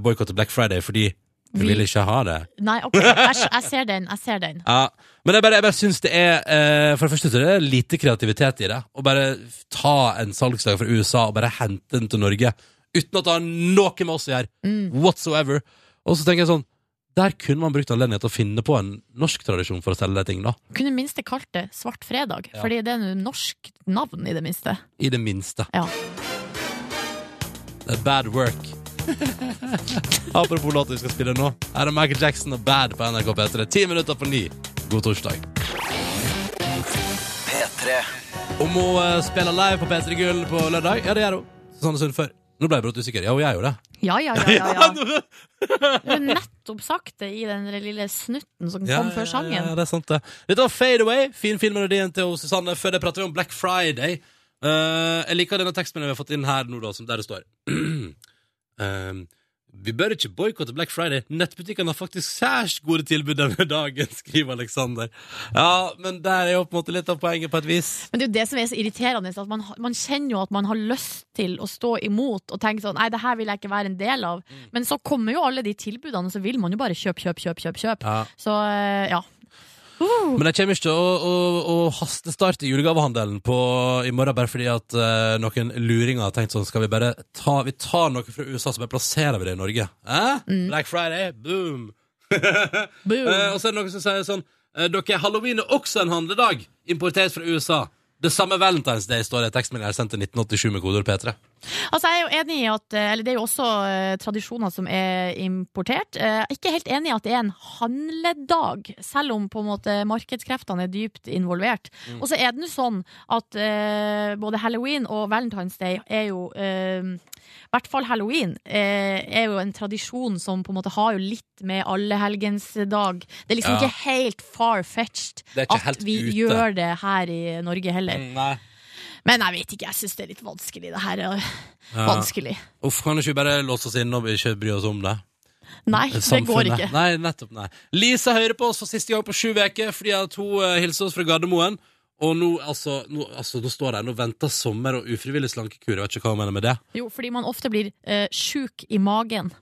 boikotte Black Friday fordi vi Vi- vil ikke ha det. Nei, ok, jeg, jeg ser den. Jeg ser den. Ja, Men jeg bare, jeg bare syns det er eh, For det første så er det lite kreativitet i det. Å bare ta en salgslag fra USA og bare hente den til Norge uten at det har noe med oss å gjøre. Mm. Whatsoever. Og så tenker jeg sånn Der kunne man brukt anledningen til å finne på en norsk tradisjon for å selge ting, da. Kunne minst kalt det Svart fredag, Ja. fordi det er et norsk navn, i det minste. I det minste. Ja. Det er bad work. Apropos låta vi skal spille nå. Her er Michael Jackson og Bad på NRK P3. Ti minutter på ni. God torsdag. P3. Om hun eh, spiller live på P3 Gull på lørdag? Ja, det gjør hun. Sånn stund før. Nå ble jeg brått usikker. Ja, hun gjør jo det. Ja, ja, ja. ja, ja. Du har nettopp sagt det i den lille snutten som Ja, kom før sangen. Ja, det er sant, det. Dette var Fade Away. Fin filmmelodien til Susanne. Før det prater vi om Black Friday. Eh, jeg liker denne tekstmeldingen vi har fått inn her nå, da, som der det står. um, vi bør ikke boikotte Black Friday. Nettbutikkene har faktisk særs gode tilbud denne dagen, skriver Alexander. Ja, men der er jo på en måte litt av poenget på et vis. Men det er jo det som er så irriterende. At man, man kjenner jo at man har lyst til å stå imot og tenke sånn Nei, det her vil jeg ikke være en del av. Mm. Men så kommer jo alle de tilbudene, og så vil man jo bare kjøpe, kjøpe, kjøpe. kjøpe, kjøpe. Ja. Så eh, ja. Men jeg kommer ikke til å, å, å hastestarte julegavehandelen på, i morgen bare fordi at uh, noen luringer har tenkt sånn Skal vi bare ta Vi tar noe fra USA, så bare plasserer vi det i Norge. Eh? Black Friday, boom! Eh, og så er det noen som sier sånn eh, Dere, halloween er også en handledag, importert fra USA. Det samme Valentine's Day står det i tekstmeldingen jeg sendte 1987 med kodeord P3. Altså, jeg er jo enig i at eh, Eller det er jo også eh, tradisjoner som er importert. Eh, Jeg er ikke helt enig i at det er en handledag, selv om på en måte markedskreftene er dypt involvert. Mm. Og så er det nå sånn at uh, både halloween og Valentine's Day er jo uh, I hvert fall halloween eh, er jo en tradisjon som på en måte har jo litt med allehelgensdag Det er liksom Ja. ikke helt far-fetched at helt vi ute. gjør det her i Norge heller. Nei. Men jeg vet ikke, jeg syns det er litt vanskelig, det her. er Ja. Vanskelig. Uff, kan ikke bare låse oss inne og ikke bry oss om det? Nei, det går ikke. Nei, nettopp nei. Lisa hører på oss for siste gang på sju uker fordi at hun uh, hilser oss fra Gardermoen. Og nå, altså, nå, altså, nå står det Nå venter sommer og ufrivillig slankekur. Jeg vet ikke hva hun mener med det. Jo, fordi man ofte blir uh, sjuk i magen.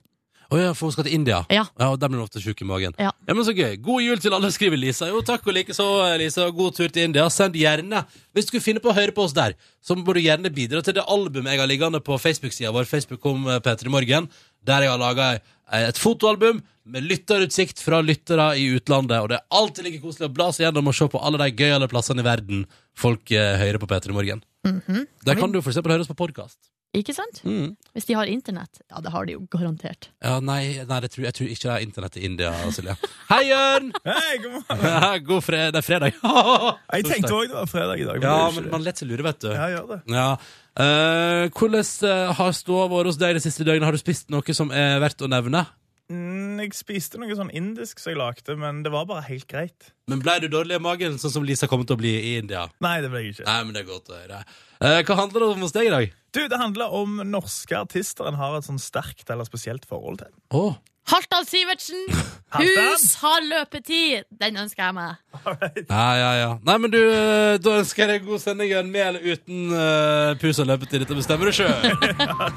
Å ja, for hun skal til India. Ja. og Der blir hun ofte sjuk i magen. Ja. men Så gøy. God jul til alle, skriver Lisa. Jo, takk og likeså, Lisa. God tur til India. Send gjerne Hvis du skulle finne på å høre på oss der, så må du gjerne bidra til det albumet jeg har liggende på Facebook-sida vår, Facebook om eh, P3 Morgen, der jeg har laga et fotoalbum med lytterutsikt fra lyttere i utlandet. Og det er alltid like koselig å bla seg gjennom og se på alle de gøyale plassene i verden folk eh, hører på P3 Morgen. Mhm. Der kan du for eksempel høre oss på podkast. Ikke sant? Mm. Hvis de har internett. Ja, det har de jo garantert. Ja, nei, nei jeg, tror, jeg tror ikke det er internett i India, Silje. Hei, Jørn! Hei, god morgen. God fred Det er fredag. Jeg tenkte òg det var fredag i dag. Ja, det er jo men man lar seg lure, vet du. Ja, gjør det. Ja. Uh, hvordan eh, har ståa vært hos deg de siste døgnet? Har du spist noe som er verdt å nevne? Jeg spiste noe sånn indisk som jeg lagde, men det var bare helt greit. Men ble du dårlig i magen, sånn som Lisa kommer til å bli i India? Nei, det ble jeg ikke. Nei, men det er godt å høre. Eh, hva handler det om hos deg i dag? Du, Det handler om norske artister en har et sånn sterkt eller spesielt forhold til. Oh. Halvdan Sivertsen! Hus har løpetid! Den ønsker jeg meg. Ja, ja, ja. Nei, men du, eh, da ønsker jeg deg god sending, med eller uten uh, pus og løpetid. Dette bestemmer du sjøl.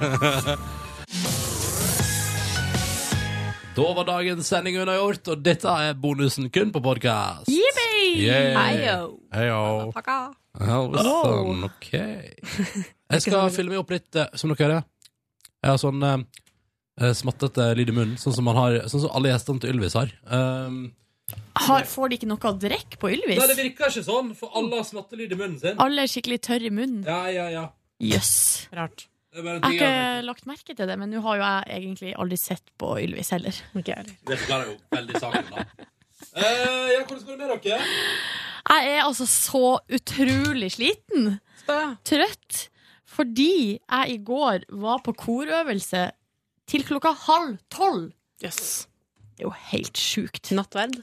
Da var dagens sending unnagjort, og dette er bonusen kun på podkast. Jippi! Heio. Heio. Sånn, ok. Jeg skal fylle meg opp litt, eh, som dere hører. Jeg har sånn eh, smattete lyd i munnen, sånn som, man har, sånn som alle gjestene til Ylvis har. Um, Har, får de ikke noe å drikke på Ylvis? nei, det virker ikke sånn, for alle har smattelyd i munnen sin. Alle er skikkelig tørre i munnen. Ja, ja, ja. Jøss. Rart. Jeg har ikke lagt merke til det, men nå har jo jeg egentlig aldri sett på Ylvis heller. Det forklarer jo veldig saken, da. Eh, ja, hvordan går det med dere? Jeg er altså så utrolig sliten. Trøtt. Fordi jeg i går var på korøvelse til klokka halv tolv. Yes. Det er jo helt sjukt. Nattverd?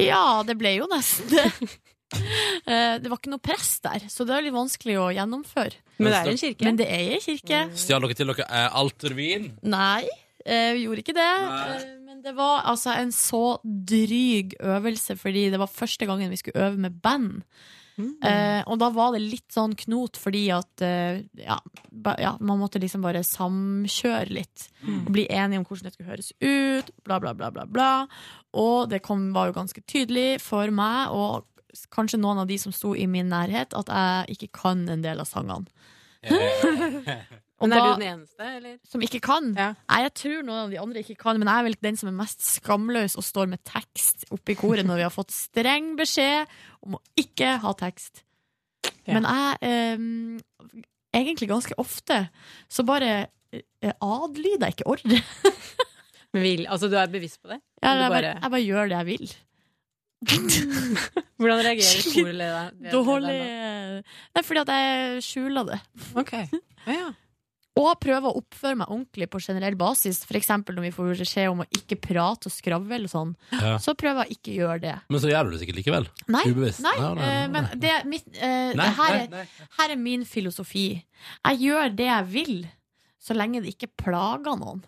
Ja, det ble jo nesten det. Eh, Det var ikke noe press der, så det er litt vanskelig å gjennomføre. Men det er en kirke. Men det er en kirke. Stjal dere til dere eh, altervin? Nei, eh, vi gjorde ikke det. Nei. Men det var altså en så dryg øvelse, fordi det var første gangen vi skulle øve med band. Eh, og da var det litt sånn knot, fordi at eh, ja, ba, ja, man måtte liksom bare samkjøre litt. Mm. Og bli enige om hvordan det skulle høres ut, bla, bla, bla, bla. bla. Og det kom, var jo ganske tydelig for meg, og kanskje noen av de som sto i min nærhet, at jeg ikke kan en del av sangene. Og Men er da- du den eneste, eller? som ikke kan. Nei, jeg tror noen av de andre ikke kan, men jeg er vel den som er mest skamløs og står med tekst oppe i koret når vi har fått streng beskjed om å ikke ha tekst. Men jeg eh, egentlig ganske ofte så bare eh, adlyder jeg ikke ordre. Men vil, altså, du er bevisst på det? Ja, jeg, bare, jeg bare gjør det jeg vil. Hvordan reagerer skolelederen? Dårlig Nei, fordi at jeg skjuler det. Ok, ja. Og prøver å oppføre meg ordentlig på generell basis. Eksempel når vi får beskjed om å ikke prate og skravle og sånn. Ja. Så prøver jeg ikke å gjøre det. Men så gjør du det sikkert likevel. Nei, Ubevisst. nei, nei, eh, nei, men det mitt, eh, her, er, her er min filosofi. Jeg gjør det jeg vil, så lenge det ikke plager noen.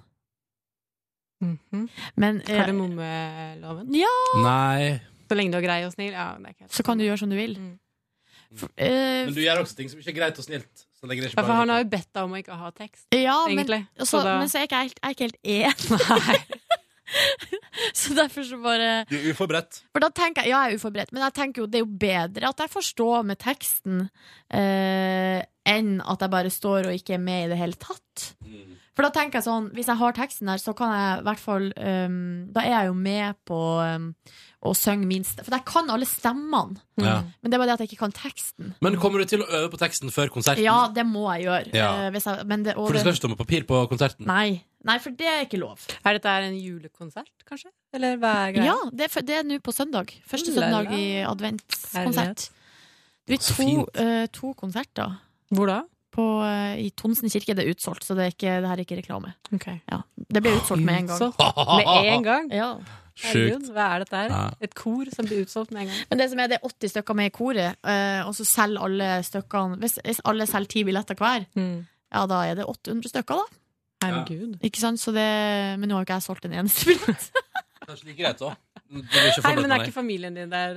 Men eh, Kardemommeloven? Ja! Nei. Så lenge du er grei og snill? Ja, det er ikke helt Så kan du gjøre som du vil. For, uh, Men du gjør også ting som ikke er greit og snilt. Så det ikke Ja, for han har jo bedt deg om å ikke ha tekst. ja, men, også, så, da- men så er jeg ikke helt, jeg er ikke helt enig. så derfor så bare Du er uforberedt. For da jeg, Ja, jeg er uforberedt, men jeg tenker jo det er jo bedre at jeg forstår med teksten uh, enn at jeg bare står og ikke er med i det hele tatt. For da tenker jeg sånn, hvis jeg har teksten der, så kan jeg i hvert fall um, Da er jeg jo med på um, å synge min stemme. For jeg kan alle stemmene. Ja. Men det er bare det at jeg ikke kan teksten. Men kommer du til å øve på teksten før konserten? Ja, det må jeg gjøre. Ja. Uh, hvis jeg, men det, og For det- skal ikke stå med papir på konserten? Nei. Nei, for det er ikke lov. Er dette en julekonsert, kanskje? Eller hva er greia? Ja, det er, er nå på søndag. Første søndag i adventskonsert. Det blir to, eh, to konserter. Hvor da? På, eh, I Tonsen kirke. Det er utsolgt, så det, er ikke, det her er ikke reklame. Okay. Ja, det ble utsolgt med en gang. Med en gang? Ja. Herregud, hva er dette her? Et kor som blir utsolgt med en gang? Men det som er, det er 80 stykker med i koret, eh, og så selger alle stykkene Hvis, hvis alle selger ti billetter hver, ja, da er det 800 stykker, da. Herregud. Ikke sant? Så det, men nå har jo ikke jeg solgt en eneste billett. Kanskje like greit, da. Nei, men er ikke familien din der?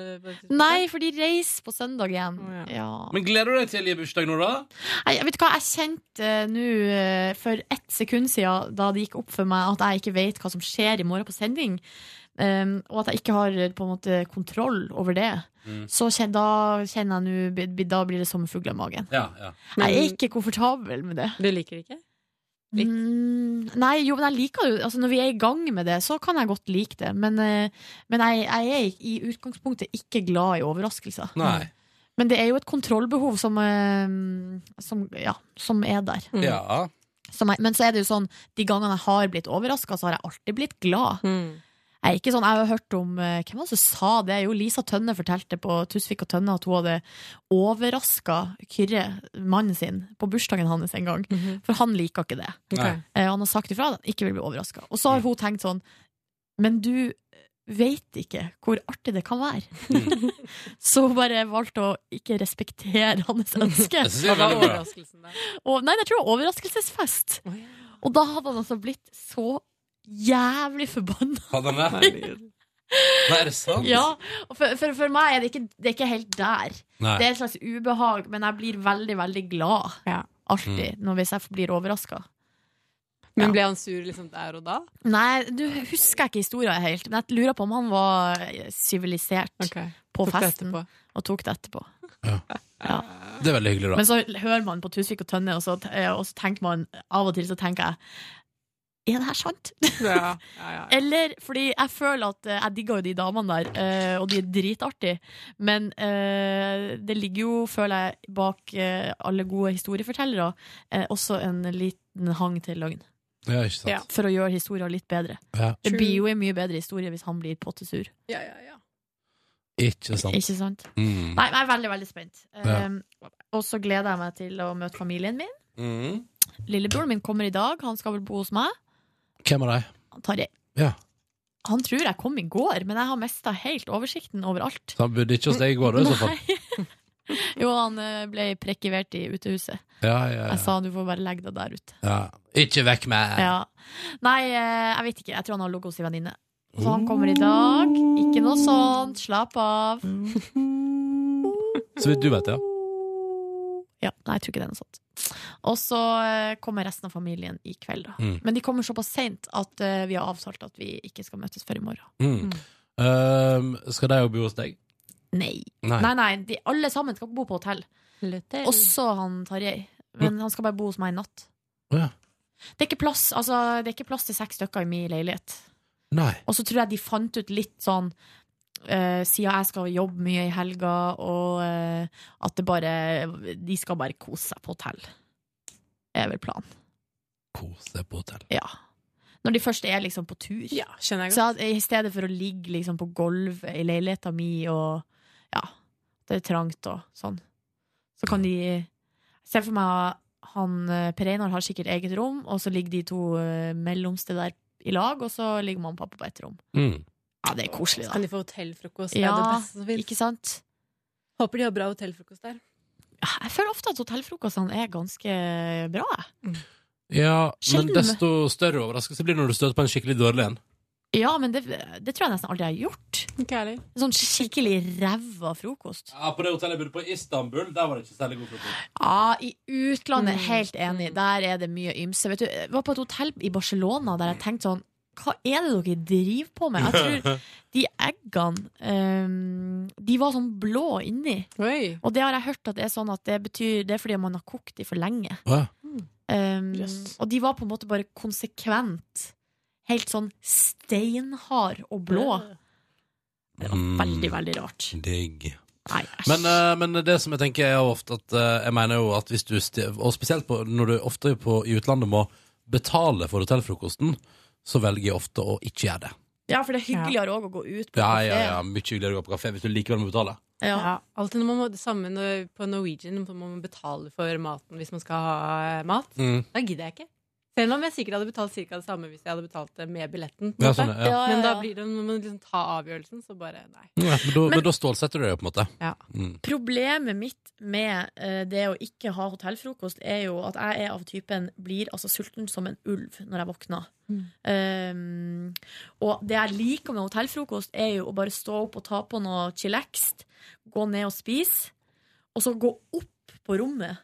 Nei, for de reiser på søndag igjen. Ja. Men gleder du deg til å gi bursdag nå, da? Nei, vet du hva, jeg kjente uh, nå uh, for ett sekund siden, da det gikk opp for meg at jeg ikke vet hva som skjer i morgen på sending, um, og at jeg ikke har eh, på en måte kontroll over det, Mm. så kjen, da kjenner jeg nå Da blir det sommerfugler i magen. Ja, ja. Jeg er ikke komfortabel med det. Du liker det ikke? Mm, nei, jo, men jeg liker det. Altså, når vi er i gang med det, så kan jeg godt like det. Men, eh, men jeg, jeg er i utgangspunktet ikke glad i overraskelser. Nei. Men det er jo et kontrollbehov som, eh, som, ja, som er der. Ja. Som jeg, men så er det jo sånn, de gangene jeg har blitt overraska, så har jeg alltid blitt glad. Jeg ikke sånn, jeg har hørt om eh, Hvem var det som sa det? Jo, Lisa Tønne fortalte på Tusvik og Tønne at hun hadde overraska Kyrre, mannen sin, på bursdagen hans en gang. For han liker ikke det. Okay. Eh, han har sagt ifra at han ikke vil bli overraska. Og så har hun tenkt sånn Men du vet ikke hvor artig det kan være. så hun bare valgte å ikke respektere hans ønske. Det var overraskelsen der. Og, nei, jeg tror det var overraskelsesfest. Og da hadde han altså blitt så jævlig forbanna. Hadde han det? Nei, er det sant? Ja, for, for, for meg er det ikke, det er ikke helt der. Nei. Det er et slags ubehag, men jeg blir veldig, veldig glad. Alltid, Mm. når hvis jeg blir overraska. Men ble han sur liksom der og da? Nei, du husker jeg ikke historien helt, men jeg lurer på om han var sivilisert på Tok det festen og tok det etterpå. Ja. Det er veldig hyggelig, da. Men så hører man på Tusvik og Tønne, og så, og så tenker man av og til så tenker jeg er det her sant? Ja, ja, ja. Eller fordi jeg føler at eh, jeg digger jo de damene der, eh, og de er dritartige. Men eh, det ligger jo, føler jeg, bak alle gode historiefortellere eh, også en liten hang til løgn. Ja, ikke sant. Ja, For å gjøre historien litt bedre. Ja. Det blir jo en mye bedre historie hvis han blir pottesur. Ja, ja, ja. Ikke sant. Ikke sant? Mm. Nei, jeg er veldig, veldig spent. Ja. Um, og så gleder jeg meg til å møte familien min. Mm. Lillebroren min kommer i dag. Han skal vel bo hos meg. Hvem av dem? Tarjei. Ja. Han tror jeg kom i går, men jeg har mista helt oversikten over alt. Så han bodde ikke hos deg i går, da, i så fall? Jo, han eh, ble prekivert i utehuset. Ja, ja, Jeg sa du får bare legge deg der ute. ja. Ikke vekk med Ja. Nei, eh, jeg vet ikke. Jeg tror han har ligget hos ei venninne. Så han kommer i dag. Ikke noe sånt. Slapp av. Så vidt du vet, ja. Ja, nei, jeg tror ikke det er noe sånt. Og så eh, kommer resten av familien i kveld, da. Mm. Men de kommer såpass seint at uh, vi har avtalt at vi ikke skal møtes før i morgen. Mm. Um, skal de jo bo hos deg? Nei. Nei. Nei, nei, de, alle sammen skal bo på hotell. Også han Tarjei. Men han skal bare bo hos meg i natt. Ja. Det er ikke plass, altså, det er ikke plass til seks stykker i min leilighet. Nei. Og så tror jeg de fant ut litt sånn eh, Siden jeg skal jobbe mye i helga, og uh, at det bare De skal bare kose seg på hotell. Er vel planen. Kose seg på hotell. Ja. Når de først er liksom på tur. skjønner jeg Så at, I stedet for å ligge liksom på gulvet i leiligheta mi og ja, det er trangt og sånn, så kan de Se for meg han eh, Per Einar har sikkert eget rom, og så ligger de to uh, mellomste der i lag, og så ligger mamma og pappa på ett rom. Mm. Ja, det er koselig, Så da. kan de få hotellfrokost. Det er Ja, det beste som finnes. ikke sant? Håper de har bra hotellfrokost der. Jeg føler ofte at hotellfrokostene er ganske bra. Mm. Ja, men desto større overraskelse blir det når du støter på en skikkelig dårlig en. Ja, men det, det tror jeg nesten aldri jeg har gjort. Sånn skikkelig ræva frokost. Ja, På det hotellet jeg bodde på i Istanbul, der var det ikke særlig god frokost. Ja, i utlandet, Mm. helt enig. Der er det mye ymse. Vet du, jeg var på et hotell i Barcelona der jeg tenkte sånn Hva er det dere driver på med? Jeg tror de eggene um, De var sånn blå inni. Og det har jeg hørt at det er sånn at det betyr Det er fordi man har kokt de for lenge. Ja. Um, Og de var på en måte bare konsekvent helt sånn steinhard og blå. Det var veldig, veldig rart. Mm. Digg. Nei, Men, eh, men det som jeg tenker er ofte at eh, Jeg mener jo at hvis du Og spesielt på, når du ofte på, i utlandet må betale for hotellfrokosten, så velger jeg ofte å ikke gjøre det. Ja, for det er hyggeligere òg å gå ut på Ja, kafé. ja, ja, Mye hyggeligere å gå på kafé hvis du likevel må betale. Ja. Alltid når man må, det samme når, på Norwegian, når man må betale for maten hvis man skal ha mat. Mm. Da gidder jeg ikke. Selv om jeg sikkert hadde betalt cirka det samme hvis jeg hadde betalt det med billetten. Ja, sånn, ja. Ja, ja, Men da blir det, når man liksom tar avgjørelsen, så bare nei. Ja, men, da, men da stålsetter du deg jo, på en måte. Ja. Mm. Problemet mitt med uh, det å ikke ha hotellfrokost, er jo at jeg er av typen blir altså sulten som en ulv når jeg våkner. Mm. Um, Og det jeg liker med hotellfrokost, er jo å bare stå opp og ta på noe chillax gå ned og spise, og så gå opp på rommet,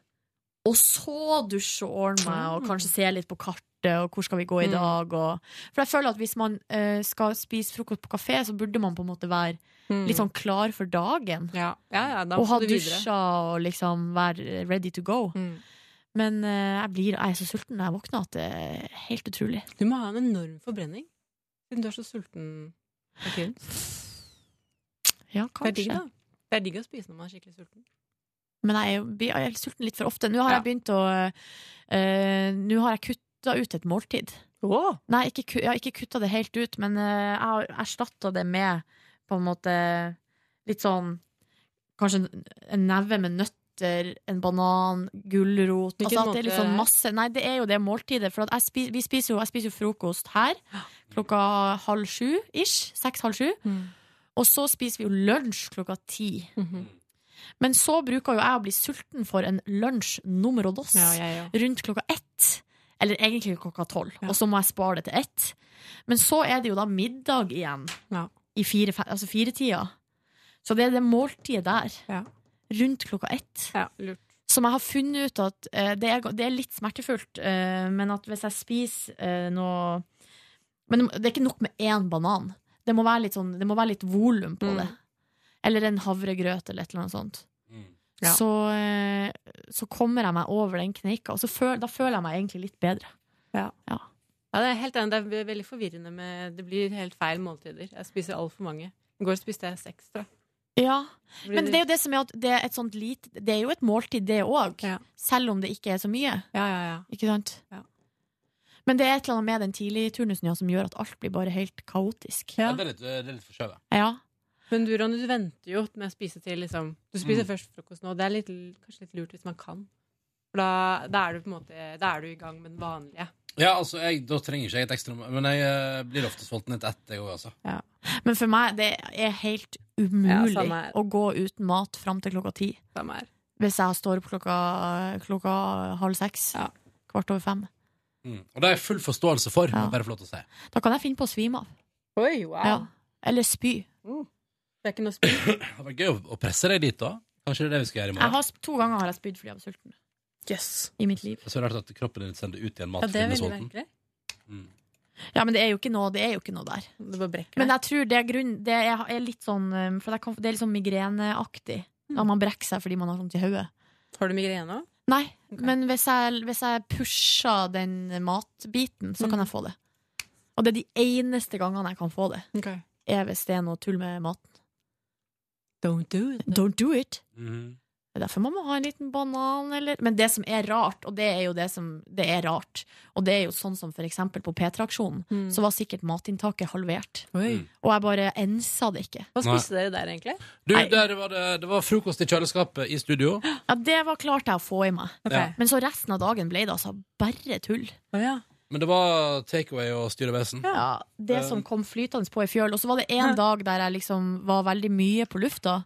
og så dusje og ordne meg, og kanskje se litt på kartet, og hvor skal vi gå i Mm. dag, og For jeg føler at hvis man eh, skal spise frokost på kafé, så burde man på en måte være Mm. litt sånn klar for dagen. Ja, ja, ja da og ha dusja og liksom være ready to go. Mm. Men eh, jeg, blir, jeg er så sulten når jeg våkner at det er helt utrolig. Du må ha en enorm forbrenning, siden du er så sulten. Okay. Ja, Det er digg, kanskje. da. Det er digg å spise når man er skikkelig sulten. Men jeg jeg er sulten litt for ofte. Nå har jeg begynt å uh, Nå har jeg kutta ut et måltid. Nei, ikke, jeg har ikke kutta det helt ut, men uh, jeg har erstatta det med på en måte litt sånn Kanskje en- en neve med nøtter, en banan, gulrot altså det er liksom masse Nei, det er jo det måltidet. For jeg, vi spiser jo, jeg spiser jo frokost her klokka halv sju ish. Seks-halv sju. Mm. Og så spiser vi jo lunsj klokka ti. Men så bruker jo jeg å bli sulten for en lunsj nummer og dos Ja, ja, ja. rundt klokka ett. Eller egentlig klokka tolv. Og så må jeg spare det til ett. Men så er det jo da middag igjen. I fire, altså firetida. Så det er det måltidet der. Rundt klokka ett. Som jeg har funnet ut at uh, det, er, det er litt smertefullt, uh, men at hvis jeg spiser uh, noe Men det er ikke nok med én banan. Det må være litt, sånn, det må være litt volum på Mm. det. Eller en havregrøt eller et eller annet sånt. Ja. Så, eh, så kommer jeg meg over den kneika, og så føl, da føler jeg meg egentlig litt bedre. Ja. Ja, det er helt enig. Det er veldig forvirrende med Det blir helt feil måltider. Jeg spiser altfor mange. I går spiste jeg seks, tror jeg. Ja, men det er jo det som er at det er et sånt lite Det er jo et måltid, det òg. Selv om det ikke er så mye. Ja, ja, Ikke sant? Men det er et eller annet med den tidligturnusen ja, som gjør at alt blir bare helt kaotisk. Ja, det er litt, det er litt forskjøvet. Ja. Men du, Ronny, du venter jo med å spise til liksom Du spiser Mm. først frokost nå. Det er litt, kanskje litt lurt hvis man kan. For da, da er du på en måte Da er du i gang med den vanlige. Ja, altså, jeg, da trenger ikke jeg et ekstra Men jeg uh, blir ofte sulten etter ett, jeg òg, altså. Men for meg det er helt umulig ja, å gå uten mat fram til klokka ti. Hvis jeg står opp klokka, klokka halv seks. Kvart over fem. Mm. Og det har jeg full forståelse for, Ja. bare få lov til å si. Da kan jeg finne på å svime av. Oi, wow. Ja. Eller spy. Det er ikke noe spyd. Det hadde vært gøy å, presse deg dit, da. Kanskje det er det vi skal gjøre i Jeg morgen? har, sp- to ganger har jeg spydd fordi jeg var sulten. Yes. I mitt liv. Det er så rart at kroppen din sender ut igjen Ja, det matfilmesolten. merkelig. Ja, men det er jo ikke noe, det er jo ikke noe der. Det bare brekker Men deg. jeg tror det er grunn Det er, er litt sånn um, For det, kan, det er litt sånn migreneaktig. Når man brekker seg fordi man har vondt i hodet. Har du migrene òg? Nei, men hvis jeg, hvis jeg pusher den matbiten, så kan jeg få det. Og det er de eneste gangene jeg kan få det. Er hvis det er noe tull med maten. Don't do it. Don't do it. Mm. Det er derfor man må ha en liten banan, eller Men det som er rart, og det er jo det som Det er rart, og det er jo sånn som for eksempel på P3-aksjonen, Mm. så var sikkert matinntaket halvert. Oi. Og jeg bare ensa det ikke. Hva spiste dere der, egentlig? Du, der var det, det var frokost i kjøleskapet i studio. Ja, det var klart jeg å få i meg. Okay. Men så resten av dagen ble det altså bare tull. Men det var takeaway og styrevesen. Ja, det Eh, som kom flytende på i fjøl. Og så var det en dag der jeg liksom var veldig mye på lufta.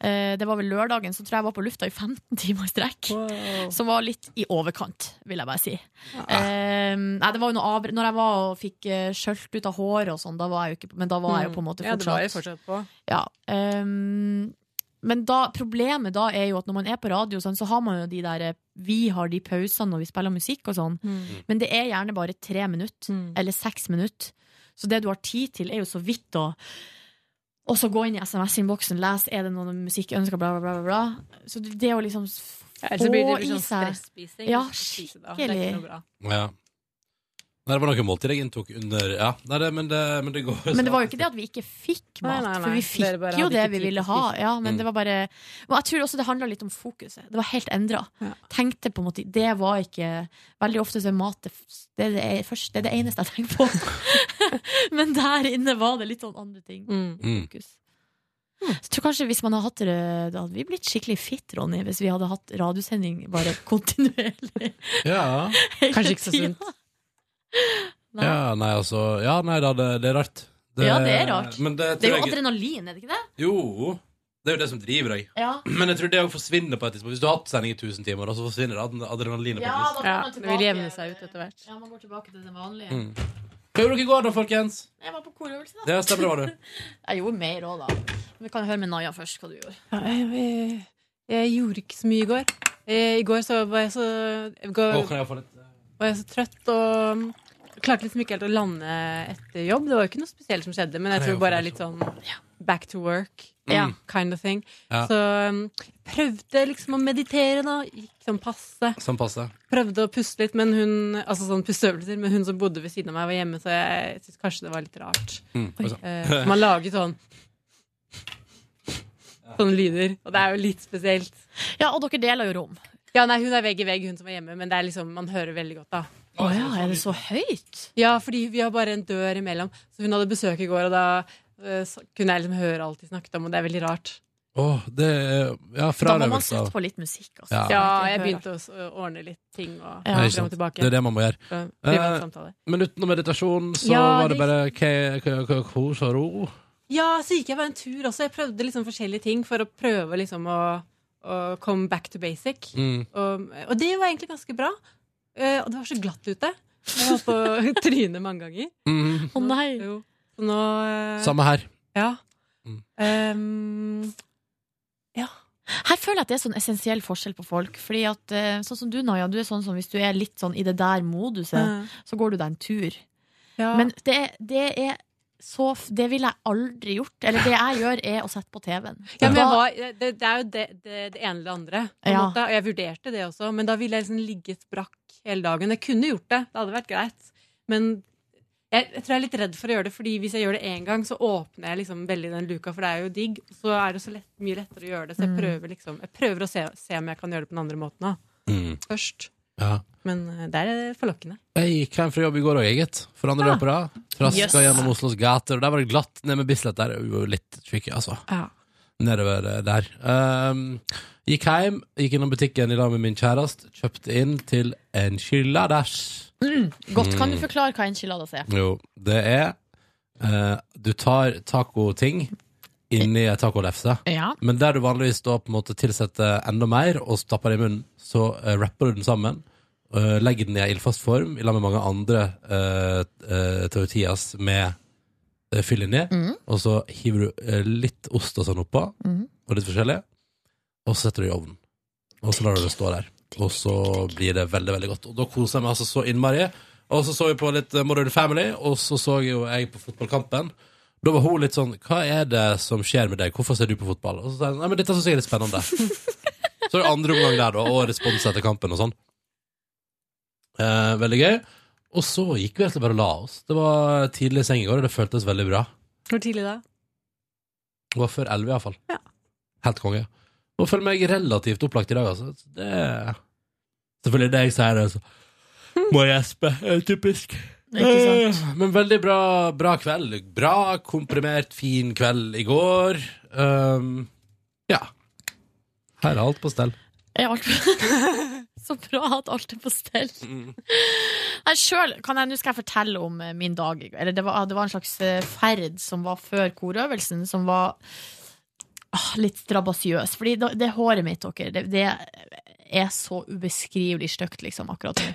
Eh, Det var vel lørdagen, så tror jeg jeg var på lufta i 15 timer i strekk. Som var litt i overkant, vil jeg bare si. Eh, nei, det var jo noe avbr Når jeg var og fikk uh, skjølt ut av håret og sånn, da var jeg jo ikke Men da var jeg jo på en måte fortsatt Ja, det var jeg fortsatt fortsatt på. Ja. ehm, men da, problemet da er jo at når man er på radio, sånn, så har man jo de der eh, Vi har de pausene når vi spiller musikk og sånn. Mm. Men det er gjerne bare tre minutter, eller seks minutter. Så det du har tid til, er jo så vidt å Og så gå inn i SMS-innboksen, lese er det noe musikk ønsker, bla, bla, bla. bla. Så det å liksom få Ja, så blir det få i sånn seg. Ja, er skikkelig. noe bra. Ja. Nei, det var noen måltid jeg inntok under Ja, nei, det, men, det, men det går Men det var jo ikke det at vi ikke fikk Nei, mat, nei, for vi Dere fikk jo hadde det ikke vi tid ville til å ha. spise. Ja, men Mm. det var bare Og jeg tror også det handla litt om fokuset. Det var helt endra. Tenkte på en måte Det var ikke Veldig ofte så er mat det, f- det, er det, er først, det er det eneste jeg tenker på. men der inne var det litt sånn andre ting. Mm. Fokus. Så jeg tror kanskje hvis man hadde hatt det Da hadde vi blitt skikkelig fit, Ronny, hvis vi hadde hatt radiosending bare kontinuerlig. Ja. hele Kanskje ikke så tiden. sunt. Nei. Ja, nei, altså Ja, nei da, det, det er rart. Ja, det er rart. Men det, Det er jo jeg- adrenalin, er det ikke det? Jo, det er jo det som driver deg. Ja. Men jeg tror det òg forsvinner på et tidspunkt. Hvis du har hatt sending i 1000 timer, så forsvinner ad- adrenalinet på et Ja, Ja, man det vil jevne seg ut etter hvert. Ja, man går tilbake til det vanlige. Mm. Hva gjorde dere i går, da, folkens? Jeg var på korøvelse, da. Ja, stemmer var du. Jeg gjorde mer òg, da. Vi kan høre med Naja først hva du gjorde. Jeg, jeg, jeg gjorde ikke så mye i går. Eh, I går så var jeg så går, Å, kan jeg få litt var jeg så trøtt og klarte liksom ikke helt å lande etter jobb. Det var jo ikke noe spesielt som skjedde, men jeg tror bare er litt sånn back to work. Mm. Kind of thing. Ja. Så um, prøvde liksom å meditere, da. Gikk sånn passe. Sånn passe. Prøvde å puste litt, men hun Altså sånn pusteøvelser, men hun som bodde ved siden av meg, var hjemme, så jeg syntes kanskje det var litt rart. Mm. Eh, man lager sånn Sånne lyder. Og det er jo litt spesielt. Ja, og dere deler jo rom. Ja, nei, Hun er vegg i vegg, hun som er hjemme, men det er liksom, man hører veldig godt. da Å ja, er det så høyt? Ja, fordi vi har bare en dør imellom. Så hun hadde besøk i går, og da eh, så kunne jeg liksom høre alt de snakket om, og det er veldig rart. Åh, det er Ja, Da må man frarøvelse sette på litt musikk. Også. Ja. Ja, Jeg begynte å s- å ordne litt ting og Ja, ikke sant. og tilbake. Det er det man må gjøre. Så, privat Eh, samtale. Men utenom meditasjon så Ja, var det det- bare kos og ro. Ja, så gikk jeg bare en tur også. Jeg prøvde liksom forskjellige ting for å prøve liksom å, å komme back to basic. Mm. Og, og det var egentlig ganske bra. Uh, og det var så glatt ute. Jeg holdt på å tryne mange ganger. Mm. Å nei! Jo. Så nå uh, Samme her. Ja. Mm. Ehm, Her føler jeg at det er sånn essensiell forskjell på folk. Fordi at, eh, sånn som du, Naja, du er sånn som hvis du er litt sånn i det der moduset, Mm. så går du deg en tur. Ja. Men det, det er så Det ville jeg aldri gjort. Eller det jeg gjør, er å sette på TV-en. Ja, men var, det, det er jo det, det, det ene eller det andre. På Ja. måte. Og jeg vurderte det også, men da ville jeg liksom ligget brakk hele dagen. Jeg kunne gjort det, det hadde vært greit. Men jeg, jeg tror jeg er litt redd for å gjøre det, Fordi hvis jeg gjør det én gang, så åpner jeg liksom veldig den luka, for det er jo digg. Så er det så lett, mye lettere å gjøre det. Så jeg Mm. prøver liksom Jeg prøver å se, se om jeg kan gjøre det på den andre måten da. Mm. først. Ja. Men eh, det er forlokkende. Jeg gikk hjem fra jobb i går òg, eget. For andre dag på rad. Traska Yes. gjennom Oslos gater, og der var det glatt. Ned med Bislett der er jo litt tricky, altså. Ja. Nedover eh, der. Um, gikk hjem, gikk innom butikken i lag med min kjæreste, kjøpte inn til enchiladas. Mm, godt. Kan du Mm. forklare hva enchiladas er? Jo, det er uh, Du tar tacoting inni ei tacolefse, Ja. men der du vanligvis da på en måte tilsetter enda mer og stapper det i munnen, så uh, rapper du den sammen. Uh, legger den i ei ildfast form i lag med mange andre uh, tortillas med uh, fyll inni. Mm. Og så hiver du eh, litt ost og sånn oppå, mm. og litt forskjellig. Og så setter du i ovnen. Og så lar du det stå der. Og så blir det veldig, veldig godt. Og da koser jeg meg altså så innmari. Og så så vi på litt eh, Modern Family, og så så jo jeg på fotballkampen. Da var hun litt sånn Hva er det som skjer med deg? Hvorfor ser du på fotball? Og så sa hun nei, men dette syns jeg er litt spennende. så er det andre omgang der, da, og respons etter kampen og sånn. Eh, veldig gøy. Og så gikk vi egentlig bare og la oss. Det var tidlig i seng i går, og det føltes veldig bra. Hvor tidlig da? Det var før elleve, iallfall. Helt konge. Nå føler meg relativt opplagt i dag, altså. Det Selvfølgelig det jeg sier, det, altså. må jeg gjespe. Typisk. Ikke sant? Eh, Men veldig bra, bra kveld. Bra, komprimert, fin kveld i går. Um, ja. Her er alt på stell. Er alt Så bra at alt er på stell. Nei, selv, kan jeg, Nå skal jeg fortelle om eh, min dag. Eller det var, det var en slags eh, ferd som var før korøvelsen, som var ah, litt strabasiøs. Fordi det, det håret mitt, dere, det, det er så ubeskrivelig stygt, liksom, akkurat nå.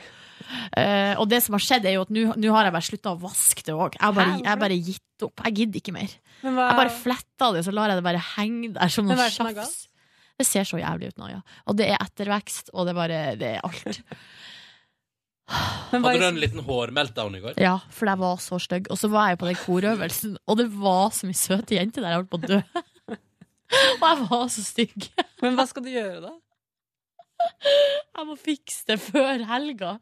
Eh, og det som har skjedd, er jo at nå har jeg bare slutta å vaske det òg. Jeg har bare, jeg har bare gitt opp. Jeg gidder ikke mer. Men hva- Jeg bare fletta det, så lar jeg det bare henge der som noe tjafs. Det ser så jævlig ut nå, ja. Og det er ettervekst, og det er bare Det er alt. Hadde du en liten hårmeltdown i går? Ja, for jeg var så stygg. Og så var jeg på den korøvelsen, og det var så mye søte jenter der. Jeg holdt på å dø. Og jeg var så stygg. Men hva skal du gjøre, da? Jeg må fikse det før helga.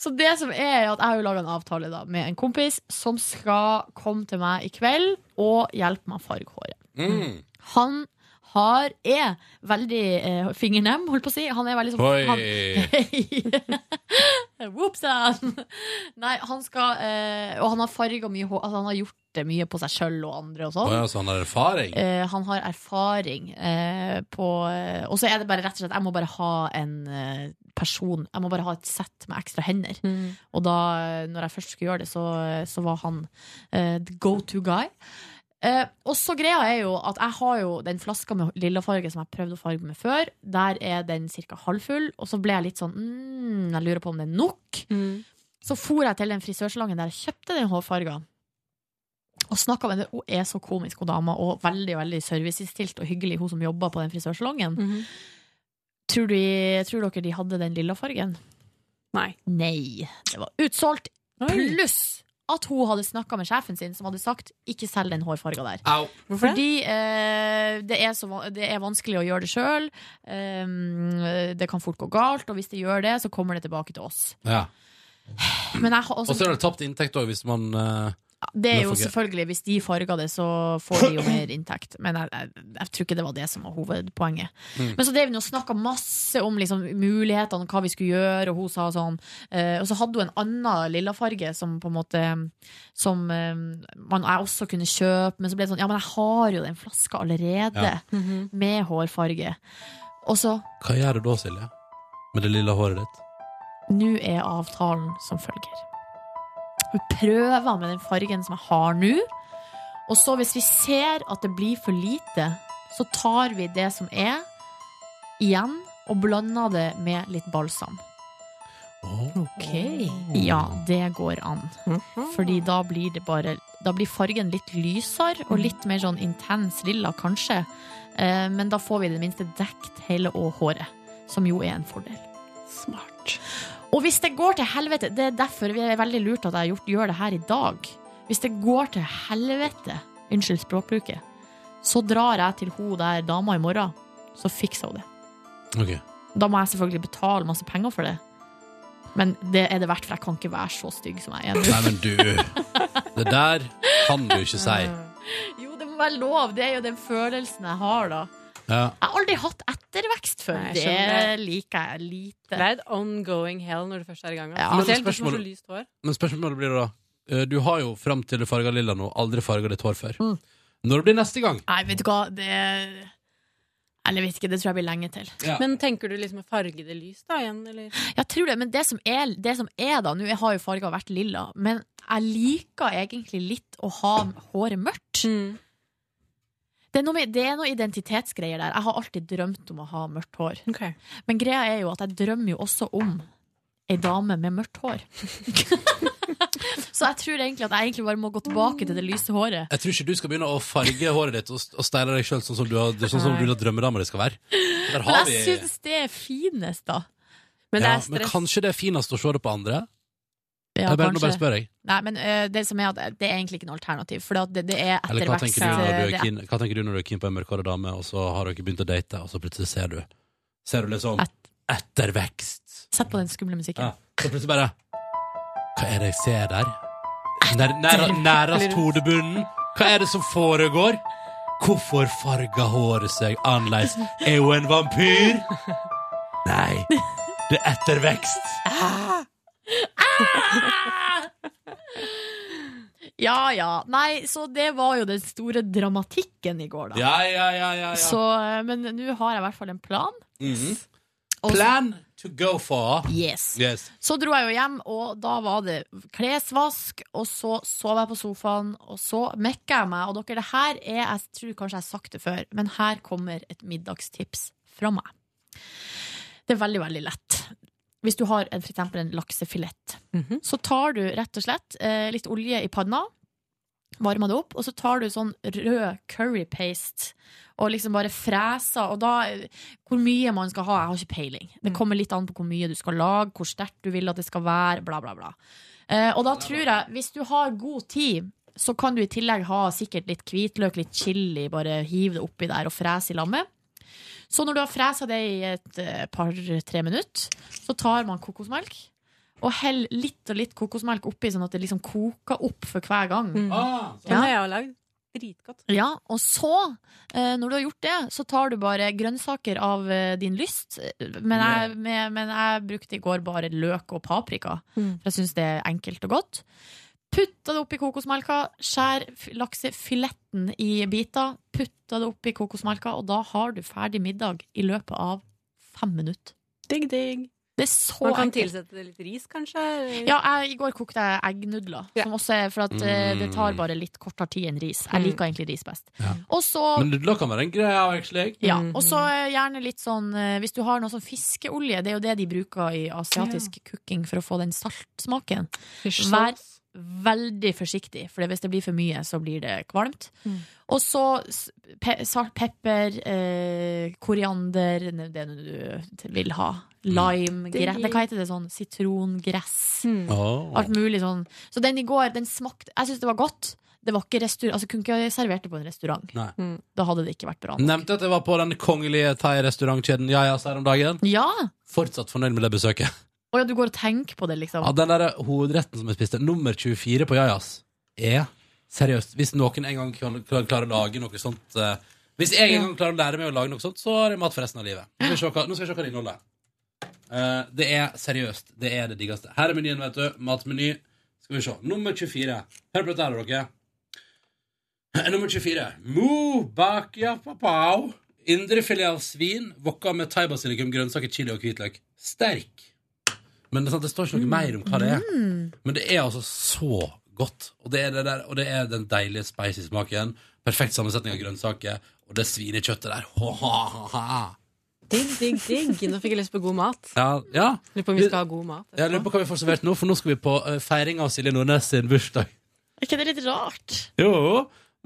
Så det som er, er at jeg har laga en avtale da, med en kompis som skal komme til meg i kveld og hjelpe meg å farge håret. Mm. Han har, er veldig eh, fingernem, holdt på å si. Han er veldig sånn Oi. han, Whoopsan! Nei, han skal eh, Og han har farga mye hår Altså, han har gjort det mye på seg sjøl og andre og sånn. Oh, ja, så han har erfaring? Eh, han har erfaring eh, på eh, Og så er det bare rett og slett Jeg må bare ha en eh, person Jeg må bare ha et sett med ekstra hender. Og da, når jeg først skulle gjøre det, så, så var han eh, the go to guy. Eh, og så greia er jo at jeg har jo den flaska med lillafarge som jeg prøvde å farge med før. Der er den ca. halvfull, og så ble jeg litt sånn mm, Jeg lurer på om det er nok. så for jeg til den frisørsalongen der jeg kjøpte den hårfarga. Og snakka med henne. Hun er så komisk, hun dama, og veldig veldig serviceinnstilt og hyggelig, hun som jobber på den frisørsalongen. Mhm. tror, de, tror dere de hadde den lilla fargen? Nei. Nei. Det var utsolgt. Pluss at hun hadde snakka med sjefen sin, som hadde sagt 'ikke selg den hårfarga der'. Au. Hvorfor? Fordi eh, det, er så, det er vanskelig å gjøre det sjøl. det kan fort gå galt, og hvis det gjør det, så kommer det tilbake til oss. Ja. Men jeg har Og så er det tapt inntekt òg, hvis man eh, det er jo selvfølgelig Hvis de farger det, så får de jo mer inntekt. Men jeg, jeg, jeg tror ikke det var det som var hovedpoenget. Mm. Men så drev hun og snakka masse om liksom, mulighetene, hva vi skulle gjøre, og hun sa sånn eh, Og så hadde hun en annen lillafarge som på en måte Som eh, man jeg også kunne kjøpe, men så ble det sånn Ja, men jeg har jo den flaska allerede, Ja. med hårfarge. Og så Hva gjør du da, Silje? Med det lille håret ditt? Nå er avtalen som følger. Vi prøver med den fargen som jeg har nå. Og så hvis vi ser at det blir for lite, så tar vi det som er igjen, og blander det med litt balsam. Ok. Ja, det går an. Fordi da blir det bare Da blir fargen litt lysere og litt mer sånn intens lilla, kanskje. Eh, Men da får vi i det minste dekt hele og håret, som jo er en fordel. Smart. Og hvis det går til helvete Det er derfor vi er veldig lurt at jeg gjort, gjør det her i dag. Hvis det går til helvete, unnskyld språkbruket, så drar jeg til hun der dama i morgen, så fikser hun det. Okay. Da må jeg selvfølgelig betale masse penger for det. Men det er det verdt, for jeg kan ikke være så stygg som jeg er nå. Nei, men du Det der kan du ikke si. Jo, det må være lov. Det er jo den følelsen jeg har da. Ja. Jeg har aldri hatt ettervekst før. Nei, det liker jeg lite. Det er et ongoing hell når du først er i gang. Ja. Hvis du får Spørsmålet-. Men spørsmålet blir da eh, Du har jo fram til du farga lilla nå aldri farga ditt hår før. Mm. Når blir neste gang? Nei, vet du hva, det Eller vet ikke, det tror jeg blir lenge til. Men tenker du liksom å farge det lyst da igjen, eller? Jeg tror det, men det som er, det som er da Nå har jo farga vært lilla, men jeg liker egentlig litt å ha håret mørkt. Det, er noe, det er noe identitetsgreier der. Jeg har alltid drømt om å ha mørkt hår. Men greia er jo at jeg drømmer jo også om ei dame med mørkt hår. Så jeg tror egentlig at jeg egentlig bare må gå tilbake til det lyse håret. Jeg tror ikke du skal begynne å farge håret ditt og, og steile deg sjøl sånn som du har, sånn som du drømmedama di skal være. Der Men jeg vi syns det er finest, da. Men ja, Men kanskje det er finest å se det på andre? Ja, jeg bare, nå bare spør jeg. Nei, men uh, det som er at det er egentlig ikke noe alternativ. For det, det er Eller hva tenker, du når du er hva tenker du når du er keen på en mørkhåra dame, og så har dere begynt å date, og så plutselig ser du Ser du liksom ettervekst? Sett på den skumle musikken. Ja. Så plutselig bare Hva er det jeg ser der? Nær, nær, nærest hodebunnen? Hva er det som foregår? Hvorfor farger håret seg annerledes? Er hun en vampyr? Nei, det er ettervekst. Ja ja. Nei, så det var jo den store dramatikken i går, da. Ja, ja, ja, ja, ja. Så, øh, men nå har jeg i hvert fall en plan. Mhm. Plan to go for. Yes. Yes. Så dro jeg jo hjem, og da var det klesvask, og så sov jeg på sofaen, og så mekka jeg meg. Og dere, det her er Jeg tror kanskje jeg har sagt det før, men her kommer et middagstips fra meg. Det er veldig, veldig lett. Hvis du har en, for eksempel en laksefilet, så tar du rett og slett eh, litt olje i panna, varmer det opp, og så tar du sånn rød curry paste og liksom bare freser. Og da Hvor mye man skal ha, jeg har ikke peiling. Det kommer litt an på hvor mye du skal lage, hvor sterkt du vil at det skal være, bla, bla, bla. Eh, og da tror jeg, hvis du har god tid, så kan du i tillegg ha sikkert litt hvitløk, litt chili, bare hiv det oppi der og frese i lammet. Så når du har fresa det i et eh, par-tre minutter, så tar man kokosmelk. Og hell litt og litt kokosmelk oppi, sånn at det liksom koker opp for hver gang. Ah, Sånn har jeg lagd. Dritgodt. Ja, og så, eh, når du har gjort det, så tar du bare grønnsaker av eh, din lyst. Men jeg, med, men jeg brukte i går bare løk og paprika, Mm. for jeg syns det er enkelt og godt. Putta det oppi kokosmelka, skjær laksefiletten i biter, putta det oppi kokosmelka, og da har du ferdig middag i løpet av fem minutter. Digg, digg. Det er så Man kan enkelt. tilsette litt ris, kanskje? Ja, jeg, I går kokte jeg eggnudler. Som også er for at mm. det tar bare litt kortere tid enn ris. Jeg Mm. liker egentlig ris best. Ja. Også, Men nudler kan være en greie avveksling. ja, og så eh, gjerne litt sånn eh, Hvis du har noe sånn fiskeolje, det er jo det de bruker i asiatisk cooking for å få den saltsmaken. Fish sauce. Veldig forsiktig, for hvis det blir for mye, så blir det kvalmt. Mm. Og så pe salt, pepper, eh, koriander, det du vil ha. Lime, Digg. gress, det, hva heter det sånn? Sitrongress. Åh. Alt mulig sånn. Så den i går, den smakte Jeg syns det var godt. Det var ikke restaurant Altså, kunne ikke servert det på en restaurant. Nei. Da hadde det ikke vært bra. Nevnte at jeg var på den kongelige thai-restaurantkjeden Jajas her om dagen. Ja! Fortsatt fornøyd med det besøket. Og ja, du går og tenker på det, liksom. Ja, den der hovedretten som jeg spiste, nummer 24 på Jajas, er seriøst Hvis noen en gang kan, kan klare å lage noe sånt eh, Hvis jeg en gang klarer å lære meg å lage noe sånt, så har jeg mat for resten av livet. Nå skal vi se hva, nå skal vi se hva det inneholder. Eh, det er seriøst. Det er det diggeste. Her er menyen, vet du. Matmeny. Skal vi se. Nummer 24. Hør på dette her, dere. Nummer 24. Mo bakia papao. Indrefilet av svin, wokka med thaibasilikum, grønnsaker, chili og hvitløk. Sterk. Men det, sant, det står ikke noe mer om hva det er. Men det er altså så godt. Og det er, det der, og det er den deilige spicy smaken. Perfekt sammensetning av grønnsaker. Og det svinekjøttet der. Ha, ha, ha. Digg, digg, digg. Nå fikk jeg lyst på god mat. Ja, ja. Lurer på om vi skal ha god mat. Jeg lurer på hva vi får servert nå, for nå skal vi på uh, feiring av Silje Nordnes sin bursdag. Er ikke det litt rart? Jo,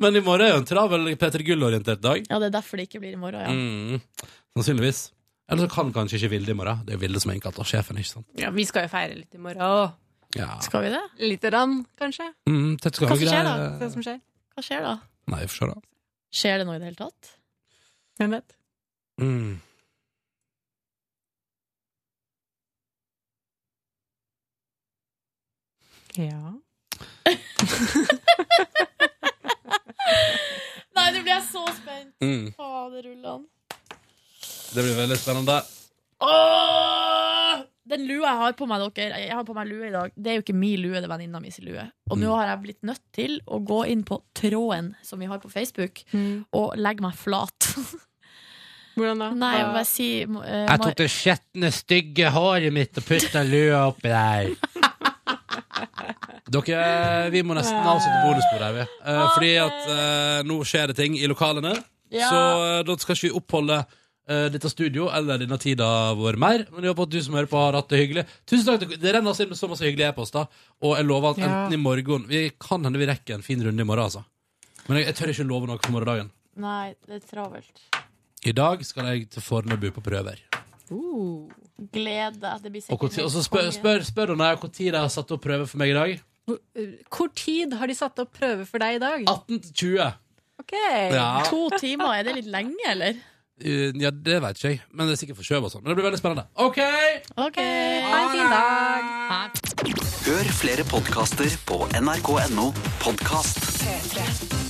men i morgen er jo en travel Peter Gull-orientert dag. Ja, det er derfor det ikke blir i morgen, ja. Mm, sannsynligvis. Eller så kan kanskje ikke Vilde i morgen. Det er Vilde som er innkalt av sjefen, ikke sant? Ja, vi skal jo feire litt i morgen òg. Ja. Skal vi det? Lite grann, kanskje. Mm, Hva som skjer, da? Hva som skjer. Hva skjer da? Nei, vi får se, da. Skjer det noe i det hele tatt? Hvem vet? Mm. Ja. Nei, nå blir jeg så spent. Mm. Faderullan. Det blir veldig spennende. Åh! Den lua jeg har på meg, dere Jeg har på meg lue i dag. Det er jo ikke min lue, det er venninna mi sin lue. Og nå har jeg blitt nødt til å gå inn på tråden som vi har på Facebook, og legge meg flat. Hvordan da? Nei, jeg bare si uh, Jeg tok det skjetne, stygge håret mitt og putta lua oppi der. Dere, vi må nesten avslutte bonusbordet her, vi. Eh, fordi at uh, nå skjer det ting i lokalene. Ja. Så da skal ikke vi oppholde eh, dette studio eller denne tida vår mer. Men jeg håper at du som hører på, har hatt det hyggelig. Tusen takk. Det renner oss inn med så masse hyggelige e-poster. Og jeg lover at Ja. enten i morgen Vi kan hende vi rekker en fin runde i morgen, altså. Men jeg, jeg tør ikke love noe for morgendagen. Nei, det er travelt. I dag skal jeg til Fornebu på prøver. Uh, glede. Det blir Og, sikkert og så helt spør, konge. spør, spør hun når de har satt opp prøve for meg i dag. Hvor, eh, hvor tid har de satt opp prøve for deg i dag? 18 til 20. Ok. Ja. To timer, er det litt lenge, eller? Uh, Ja, det vet ikke jeg, men det er sikkert forskjøvet og sånn. Men det blir veldig spennende. OK! Ok, Ha en fin dag. Hør flere podkaster på nrk.no podkast. P3.